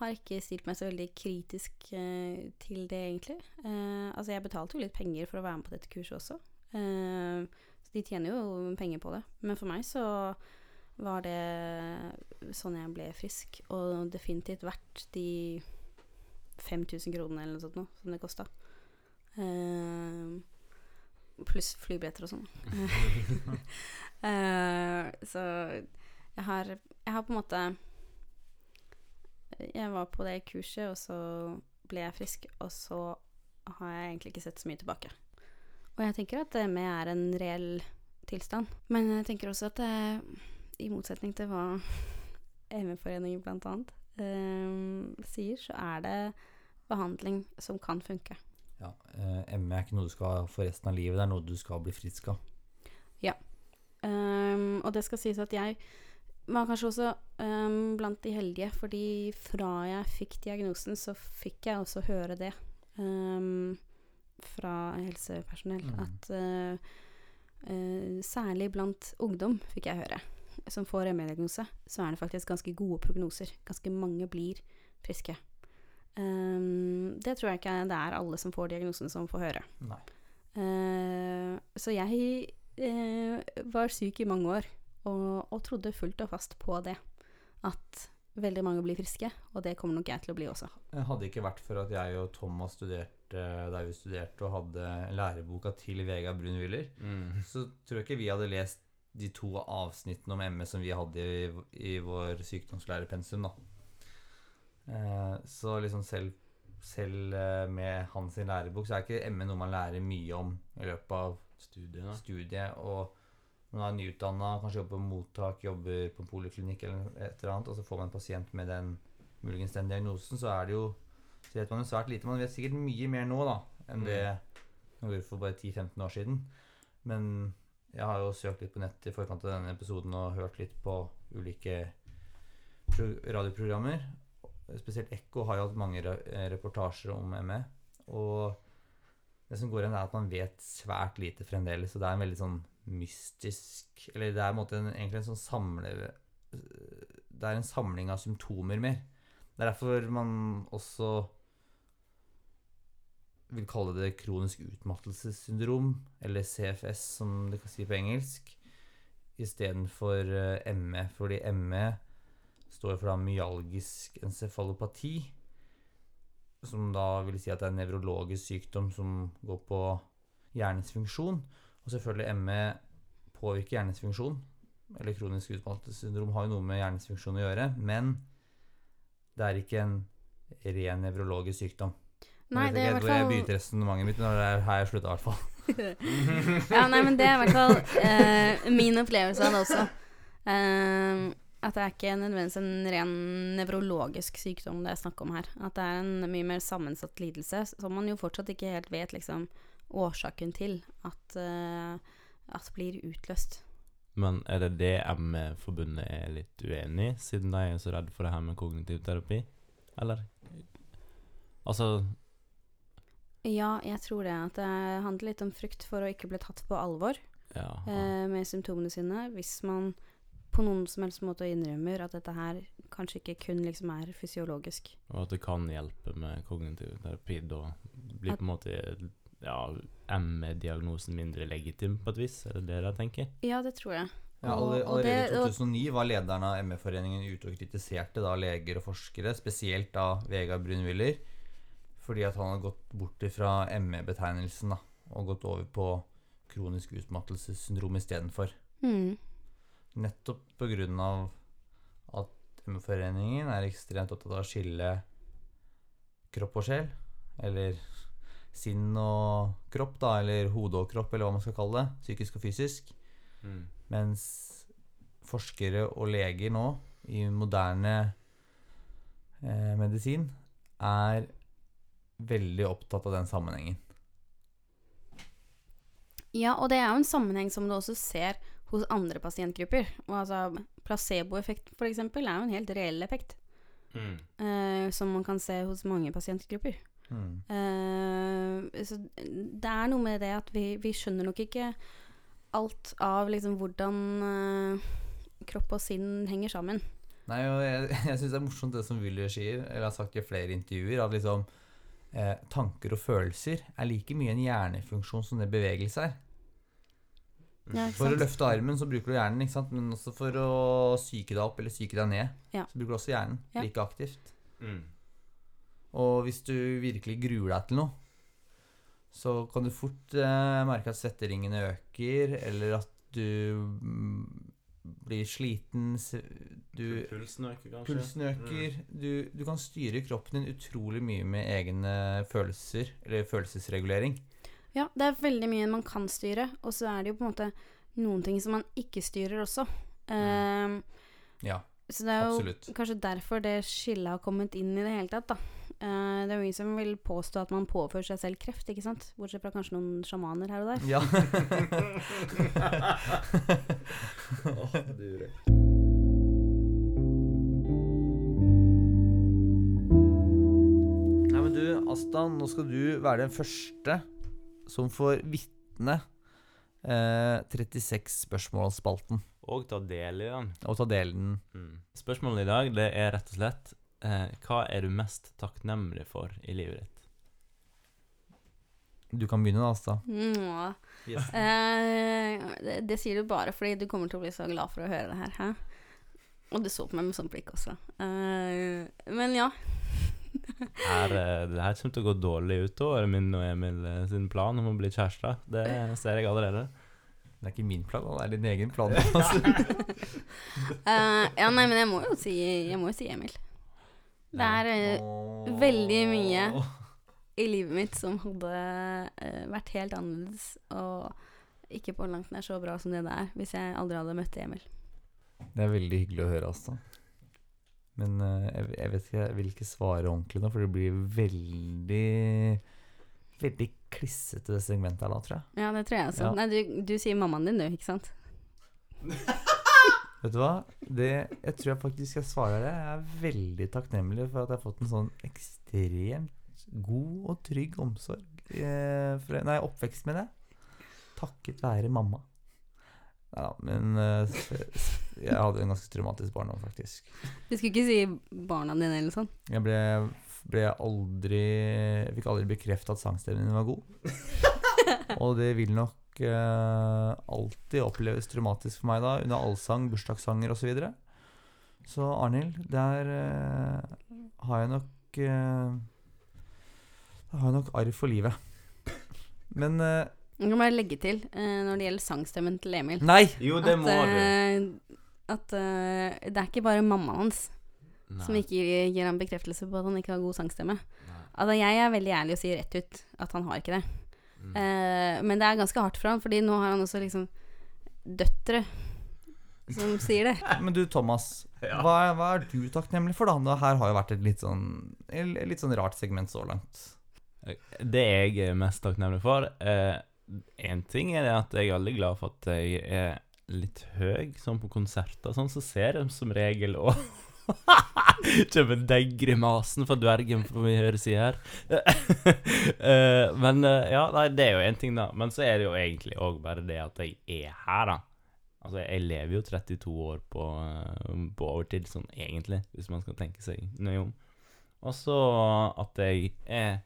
har ikke stilt meg så veldig kritisk til det, egentlig. Altså, jeg betalte jo litt penger for å være med på dette kurset også. Så de tjener jo penger på det. Men for meg så var det sånn jeg ble frisk, og definitivt verdt de 5000 kronene eller noe sånt noe, som det kosta. Uh, pluss flybilletter og sånn. uh, så jeg har, jeg har på en måte Jeg var på det kurset, og så ble jeg frisk, og så har jeg egentlig ikke sett så mye tilbake. Og jeg tenker at ME er en reell tilstand. Men jeg tenker også at det, i motsetning til hva ME-foreningen blant annet eh, sier, så er det behandling som kan funke. Ja, eh, ME er ikke noe du skal ha for resten av livet, det er noe du skal bli frisk av. Um, og det skal sies at jeg var kanskje også um, blant de heldige, fordi fra jeg fikk diagnosen, så fikk jeg også høre det um, fra helsepersonell. Mm. At uh, uh, særlig blant ungdom, fikk jeg høre, som får ME-diagnose, så er det faktisk ganske gode prognoser. Ganske mange blir friske. Um, det tror jeg ikke det er alle som får diagnosen, som får høre. Eh, så jeg uh, var syk i mange år, og, og trodde fullt og fast på det. At veldig mange blir friske, og det kommer nok jeg til å bli også. Det hadde ikke vært for at jeg og Thomas studerte der vi studerte og hadde læreboka til Vegard Brunwiller, Mm. så tror jeg ikke vi hadde lest de to avsnittene om ME som vi hadde i, i vår sykdomslærepensum, da. Eh, så liksom selv selv eh, med hans lærebok, så er ikke ME noe man lærer mye om i løpet av Studiet, studiet. Og man er nyutdanna, kanskje jobber på mottak, jobber på en poliklinikk eller et eller annet, og så får man en pasient med den muligens den diagnosen, så er det jo så vet man jo svært lite. Man vet sikkert mye mer nå da, enn det man gjorde for bare 10-15 år siden. Men jeg har jo søkt litt på nettet i forkant av denne episoden og hørt litt på ulike radioprogrammer. Spesielt Ekko har jo hatt mange reportasjer om ME. Og det som går igjen, er at man vet svært lite fremdeles. Og det er en veldig sånn mystisk Eller det er en måte en, egentlig en sånn samle... Det er en samling av symptomer mer. Det er derfor man også vil kalle det kronisk utmattelsessyndrom, eller CFS som det kan si på engelsk, istedenfor uh, ME. Fordi ME står for da myalgisk encefalopati, som da vil si at det er en nevrologisk sykdom som går på hjernens funksjon. Og selvfølgelig ME påvirker hjernens funksjon. Eller kronisk utmattelsessyndrom har jo noe med hjernens funksjon å gjøre, men det er ikke en ren nevrologisk sykdom. Nei, det er i hvert fall... jeg begynte resonnementet mitt, men det er her jeg slutta, i hvert fall. Ja, nei, men det er i hvert fall uh, min opplevelse av det også. Uh, at det er ikke nødvendigvis en ren nevrologisk sykdom det er snakk om her. At det er en mye mer sammensatt lidelse som man jo fortsatt ikke helt vet liksom årsaken til at, uh, at blir utløst. Men er det det ME-forbundet er litt uenig i, siden de er så redd for det her med kognitiv terapi? Eller? Altså Ja, jeg tror det. At det handler litt om frykt for å ikke bli tatt på alvor Ja. eh, med symptomene sine. Hvis man på noen som helst måte innrømmer at dette her kanskje ikke kun liksom er fysiologisk. Og at det kan hjelpe med kognitiv terapi. Da blir At- på en måte ja, ME-diagnosen mindre legitim på et vis? Er det det jeg tenker? Ja, det tror jeg. Ja, allerede i 2009 var lederen av ME-foreningen ute og kritiserte da leger og forskere, spesielt da Vegard Brunwiller, fordi at han hadde gått bort fra ME-betegnelsen og gått over på kronisk utmattelsessyndrom istedenfor. Mm. Nettopp av at ME-foreningen er ekstremt opptatt av å skille kropp og sjel, eller sinn og kropp, da, eller hode og kropp, eller hva man skal kalle det, psykisk og fysisk. Mens forskere og leger nå, i moderne eh, medisin, er veldig opptatt av den sammenhengen. Ja, og det er jo en sammenheng som du også ser hos andre pasientgrupper. Og altså, placeboeffekt eksempel er jo en helt reell effekt, eh, som man kan se hos mange pasientgrupper. Mm. Uh, så det er noe med det at vi, vi skjønner nok ikke alt av liksom hvordan uh, kropp og sinn henger sammen. Nei, og jeg, jeg syns det er morsomt det som Willy sier, eller har sagt i flere intervjuer, at liksom eh, tanker og følelser er like mye en hjernefunksjon som det bevegelse er. Ja, For å løfte armen så bruker du hjernen, ikke sant? men også for å psyke deg opp eller psyke deg ned, Ja. så bruker du også hjernen Ja. like aktivt. Mm. Og hvis du virkelig gruer deg til noe, så kan du fort eh, merke at svetteringene øker, eller at du mm, blir sliten, du, Pulsen øker kanskje? pulsen øker. Du, du kan styre kroppen din utrolig mye med egne følelser, eller følelsesregulering. Ja, det er veldig mye man kan styre, og så er det jo på en måte noen ting som man ikke styrer også. Eh, Ja, så det er jo kanskje derfor det skillet har kommet inn i det hele tatt, da. Eh, det er jo ingen som vil påstå at man påfører seg selv kreft, ikke sant? Bortsett fra kanskje noen sjamaner her og der. Ja. Nei, men du, Asta, nå skal du være den første som får vitne eh, 36 spørsmålsspalten Og ta del i den. og ta del i den. Mm. Spørsmålet i dag det er rett og slett eh, Hva er du mest takknemlig for i livet ditt? Du kan begynne, da, Asta. Mm, Yes. Eh, det, det sier du bare fordi du kommer til å bli så glad for å høre det her. Hæ? Og du så på meg med sånn blikk også. Eh, men ja. Her, eh, det her kommer til å gå dårlig utover min og Emil eh, sin plan om å bli kjærester. Det ser jeg allerede. Det er ikke min plan, det er din egen plan. Altså. uh, ja, nei, men jeg må jo si, jeg må jo si Emil. Det er eh, veldig mye i livet mitt som hadde eh, vært helt annerledes og ikke på langt nær så bra som det det er hvis jeg aldri hadde møtt Emil. Det er veldig hyggelig å høre, altså. Men eh, jeg, jeg vet ikke, jeg vil ikke svare ordentlig nå, for det blir veldig Veldig klissete det segmentet her da, tror jeg. Ja, det tror jeg også. Ja. Nei, du, du sier mammaen din, du, ikke sant? Vet du hva? Det, jeg tror jeg faktisk skal svare det. Jeg er veldig takknemlig for at jeg har fått en sånn ekstremt god og trygg omsorg eh, for, Nei, oppvekst med det. Takket være mamma. Nei da, men eh, jeg hadde en ganske traumatisk barndom, faktisk. Du skulle ikke si barna dine eller sånn? Jeg ble, ble aldri Jeg fikk aldri bekrefta at sangstemmen min var god. Og det vil nok alltid oppleves traumatisk for meg da, under allsang, bursdagssanger osv. Så, videre. så Arnhild, der eh, har jeg nok Da har jeg nok arr for livet. Men eh, Jeg kan bare legge til, eh, når det gjelder sangstemmen til Emil Nei! Jo, det at, må du. eh, at eh, det er ikke bare mammaen hans Nei. som ikke gir, gir ham bekreftelse på at han ikke har god sangstemme. Nei. Altså, jeg er veldig ærlig og sier rett ut at han har ikke det. Mm. Eh, men det er ganske hardt for han, fordi nå har han også liksom døtre som sier det. Men du, Thomas. Hva, er, hva er du takknemlig for, da? Her har jo vært et litt sånn, et litt sånn rart segment så langt. Det jeg er mest takknemlig for Én ting er det at jeg er veldig glad for at jeg er litt høy, sånn på konserter. Sånn så ser de som regel òg Kjøper den grimasen for dvergen, på vi høyre si her. Eh, men eh, ja, nei, det er jo én ting, da. Men så er det jo egentlig òg bare det at jeg er her, da. Altså, jeg lever jo 32 år på, eh, på overtid, sånn egentlig, hvis man skal tenke seg nøye om. Og så at jeg er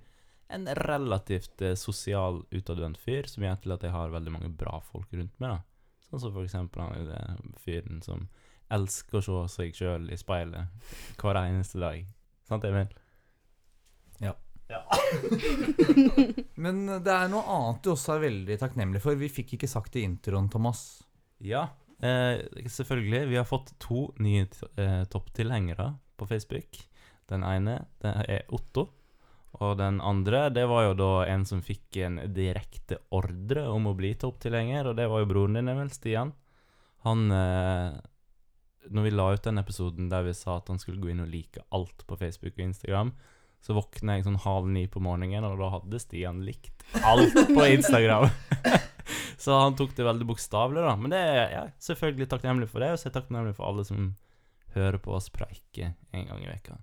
en relativt sosial, utadvendt fyr, som gjør til at jeg har veldig mange bra folk rundt meg. da. Sånn som for eksempel han fyren som elsker å se seg sjøl i speilet hver eneste dag. Sant, Emil? Ja. ja. Men det er noe annet du også er veldig takknemlig for. Vi fikk ikke sagt det i introen, Thomas. Ja, eh, selvfølgelig. Vi har fått to nye eh, topptilhengere på Facebook. Den ene det er Otto. Og den andre, det var jo da en som fikk en direkte ordre om å bli topptilhenger, og det var jo broren din, Emil, Stian. Han eh, Når vi la ut den episoden der vi sa at han skulle gå inn og like alt på Facebook og Instagram, så våkna jeg sånn halv ni på morgenen, og da hadde Stian likt alt på Instagram. så han tok det veldig bokstavelig, da. Men det er jeg er selvfølgelig takknemlig for det, og så er jeg takknemlig for alle som hører på oss preike en gang i veka.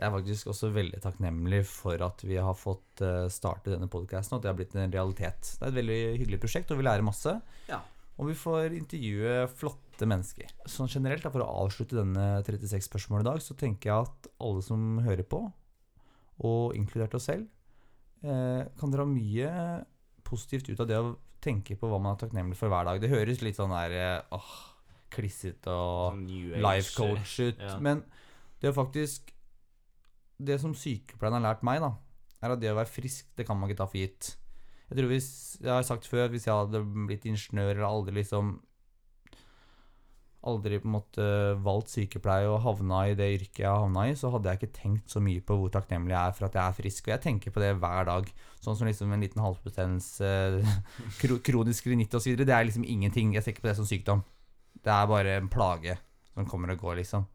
Jeg er faktisk også veldig takknemlig for at vi har fått uh, starte denne podkasten, og at det har blitt en realitet. Det er et veldig hyggelig prosjekt, og vi lærer masse. Ja. Og vi får intervjue flotte mennesker. Sånn generelt, for å avslutte denne 36-spørsmålet i dag, så tenker jeg at alle som hører på, og inkludert oss selv, eh, kan dra mye positivt ut av det å tenke på hva man er takknemlig for hver dag. Det høres litt sånn der eh, åh, klissete og Sånn life coach ut. Ja. Men det er faktisk Det som sykepleieren har lært meg, da, er at det å være frisk, det kan man ikke ta for gitt. Jeg tror hvis Jeg har sagt før, hvis jeg hadde blitt ingeniør eller aldri liksom Aldri på en måte valgt sykepleie og havna i det yrket jeg havna i, så hadde jeg ikke tenkt så mye på hvor takknemlig jeg er for at jeg er frisk. Og jeg tenker på det hver dag. Sånn som liksom en liten halsbetennelse, kro kronisk rinitt osv. Det er liksom ingenting. Jeg ser ikke på det som sykdom. Det er bare en plage som kommer og går, liksom.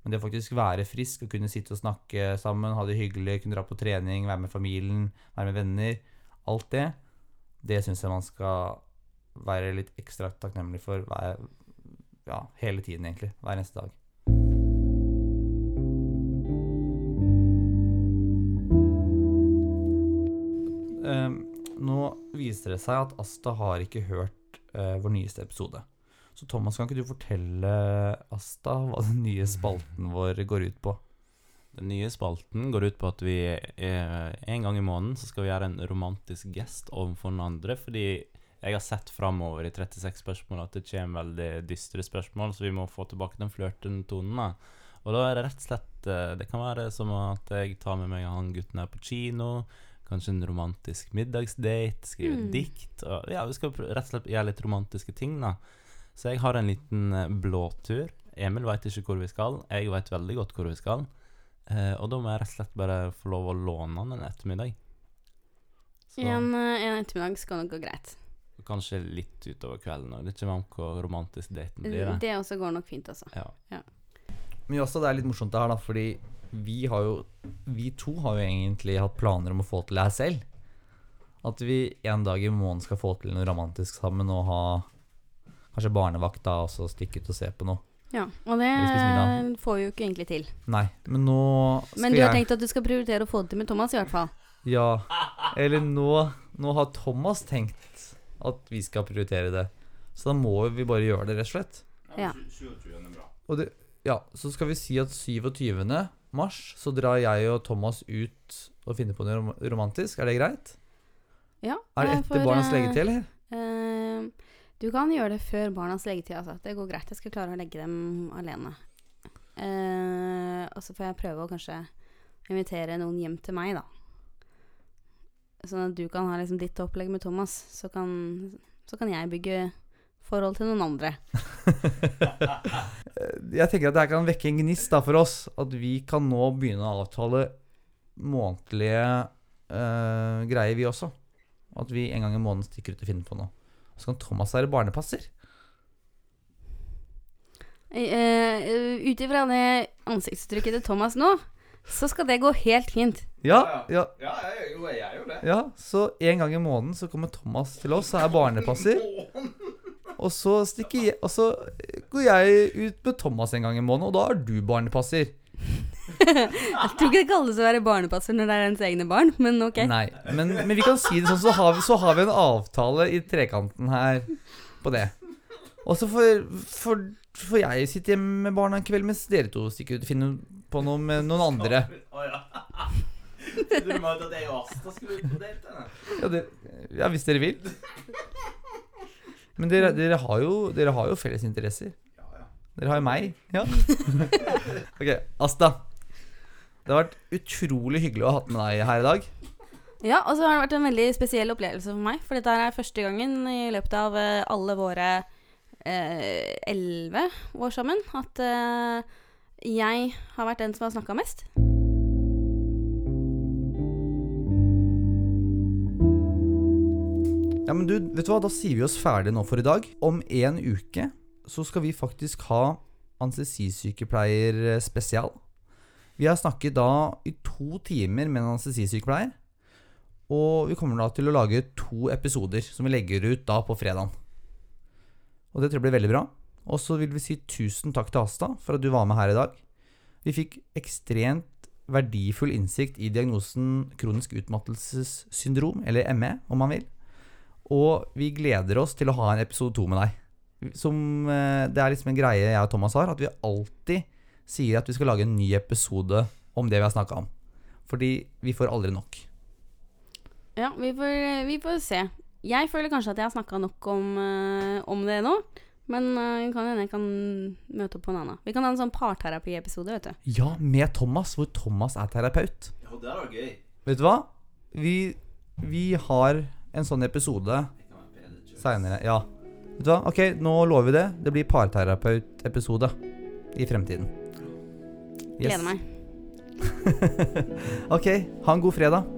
Men det å faktisk være frisk og kunne sitte og snakke sammen, ha det hyggelig, kunne dra på trening, være med familien, være med venner, alt det, det syns jeg man skal være litt ekstra takknemlig for hver, ja, hele tiden, egentlig. Hver eneste dag. Eh, nå viser det seg at Asta har ikke hørt eh, vår nyeste episode. Så Thomas, kan ikke du fortelle Asta hva den nye spalten vår går ut på? Den nye spalten går ut på at vi eh, en gang i måneden så skal vi gjøre en romantisk gest overfor den andre, fordi jeg har sett framover i 36 spørsmål at det kommer veldig dystre spørsmål, så vi må få tilbake den flørtende tonen. Og da er det rett og slett eh, Det kan være som at jeg tar med meg han gutten her på kino. Kanskje en romantisk middagsdate, skrive Mm. dikt. Og, ja, vi skal rett og slett gjøre litt romantiske ting, da. Så jeg har en liten eh, blåtur. Emil veit ikke hvor vi skal. Jeg veit veldig godt hvor vi skal. Eh, og da må jeg rett og slett bare få lov å låne den en ettermiddag. Så En, eh, en ettermiddag skal nok gå greit. kanskje litt utover kvelden. òg. det kommer an på hvor romantisk daten blir. Det. Det også går nok fint, altså. Ja. Men også det er litt morsomt det her, da, fordi vi har jo Vi to har jo egentlig hatt planer om å få til det her selv. At vi en dag i måneden skal få til noe romantisk sammen og ha kanskje barnevakt da, og så stikke ut og se på noe. Ja, og det får vi jo ikke egentlig til. Nei, men nå skal Men du har jeg tenkt at du skal prioritere å få det til med Thomas, i hvert fall. Ja. Eller nå, nå har Thomas tenkt at vi skal prioritere det. Så da må vi bare gjøre det, rett og slett. Ja. 27. bra. Og det, ja, så skal vi si at 27. mars så drar jeg og Thomas ut og finner på noe romantisk. Er det greit? Ja, Er det eh, etter for, barnas eh, legetid, eller? eh, du kan gjøre det før barnas legetid, altså. Det går greit. Jeg skal klare å legge dem alene. Eh, og så får jeg prøve å kanskje invitere noen hjem til meg, da. Sånn at du kan ha liksom ditt opplegg med Thomas, så kan, så kan jeg bygge forhold til noen andre. Jeg tenker at det her kan vekke en gnist da for oss. At vi kan nå begynne å avtale månedlige eh, greier, vi også. At vi en gang i måneden stikker ut og finner på noe. Så kan Thomas være barnepasser. Uh, Ut ifra det ansiktsuttrykket til Thomas nå, så skal det gå helt fint. Ja, ja, Ja, jeg, jo, jeg er jo det. ja. Så en gang i måneden så kommer Thomas til oss og er barnepasser. Og så, jeg, og så går jeg ut med Thomas en gang i måneden, og da er du barnepasser. Jeg tror ikke det kalles å være barnepasser når det er ens egne barn, men ok. Nei, men, men vi kan si det sånn, så har, vi, så har vi en avtale i trekanten her på det. Og så får, får, får jeg sitte hjemme med barna en kveld mens dere to stikker ut og finner på noe med noen andre. Ja. Du mente at jeg og Asta skulle ut på date? Ja, det, ja hvis dere vil. Men dere, dere, har jo, dere har jo felles interesser. Ja, ja. Dere har jo meg. Ja. ok, Asta. Det har vært utrolig hyggelig å ha hatt med deg her i dag. Ja, og så har det vært en veldig spesiell opplevelse for meg. For dette er første gangen i løpet av eh, alle våre eh, elleve år sammen at eh, jeg har vært den som har snakka mest. Ja, men du, vet du hva? Da sier vi oss ferdig nå for i dag. Om en uke så skal vi faktisk ha anestesisykepleier spesial. Vi har snakket da i to timer med en anestesisykepleier. Og vi kommer da til å lage to episoder som vi legger ut da på fredagen. Og det tror jeg blir veldig bra. Og så vil vi si tusen takk til Asta for at du var med her i dag. Vi fikk ekstremt verdifull innsikt i diagnosen kronisk utmattelsessyndrom, eller ME, om man vil. Og vi gleder oss til å ha en episode to med deg. Som, eh, det er liksom en greie jeg og Thomas har, at vi alltid sier at vi skal lage en ny episode om det vi har snakka om. Fordi vi får aldri nok. Ja, vi får, vi får se. Jeg føler kanskje at jeg har snakka nok om, eh, om det nå. Men uh, kan hende jeg kan møte opp på en annen. Vi kan ha en sånn parterapiepisode, vet du. Ja, med Thomas, hvor Thomas er terapeut. Ja, det er da gøy. Vet du hva? Vi, vi har en sånn episode seinere. Ja. Vet du hva? Ok, nå lover vi det. Det blir parterapeut-episode i fremtiden. Gleder meg. ok, ha en god fredag.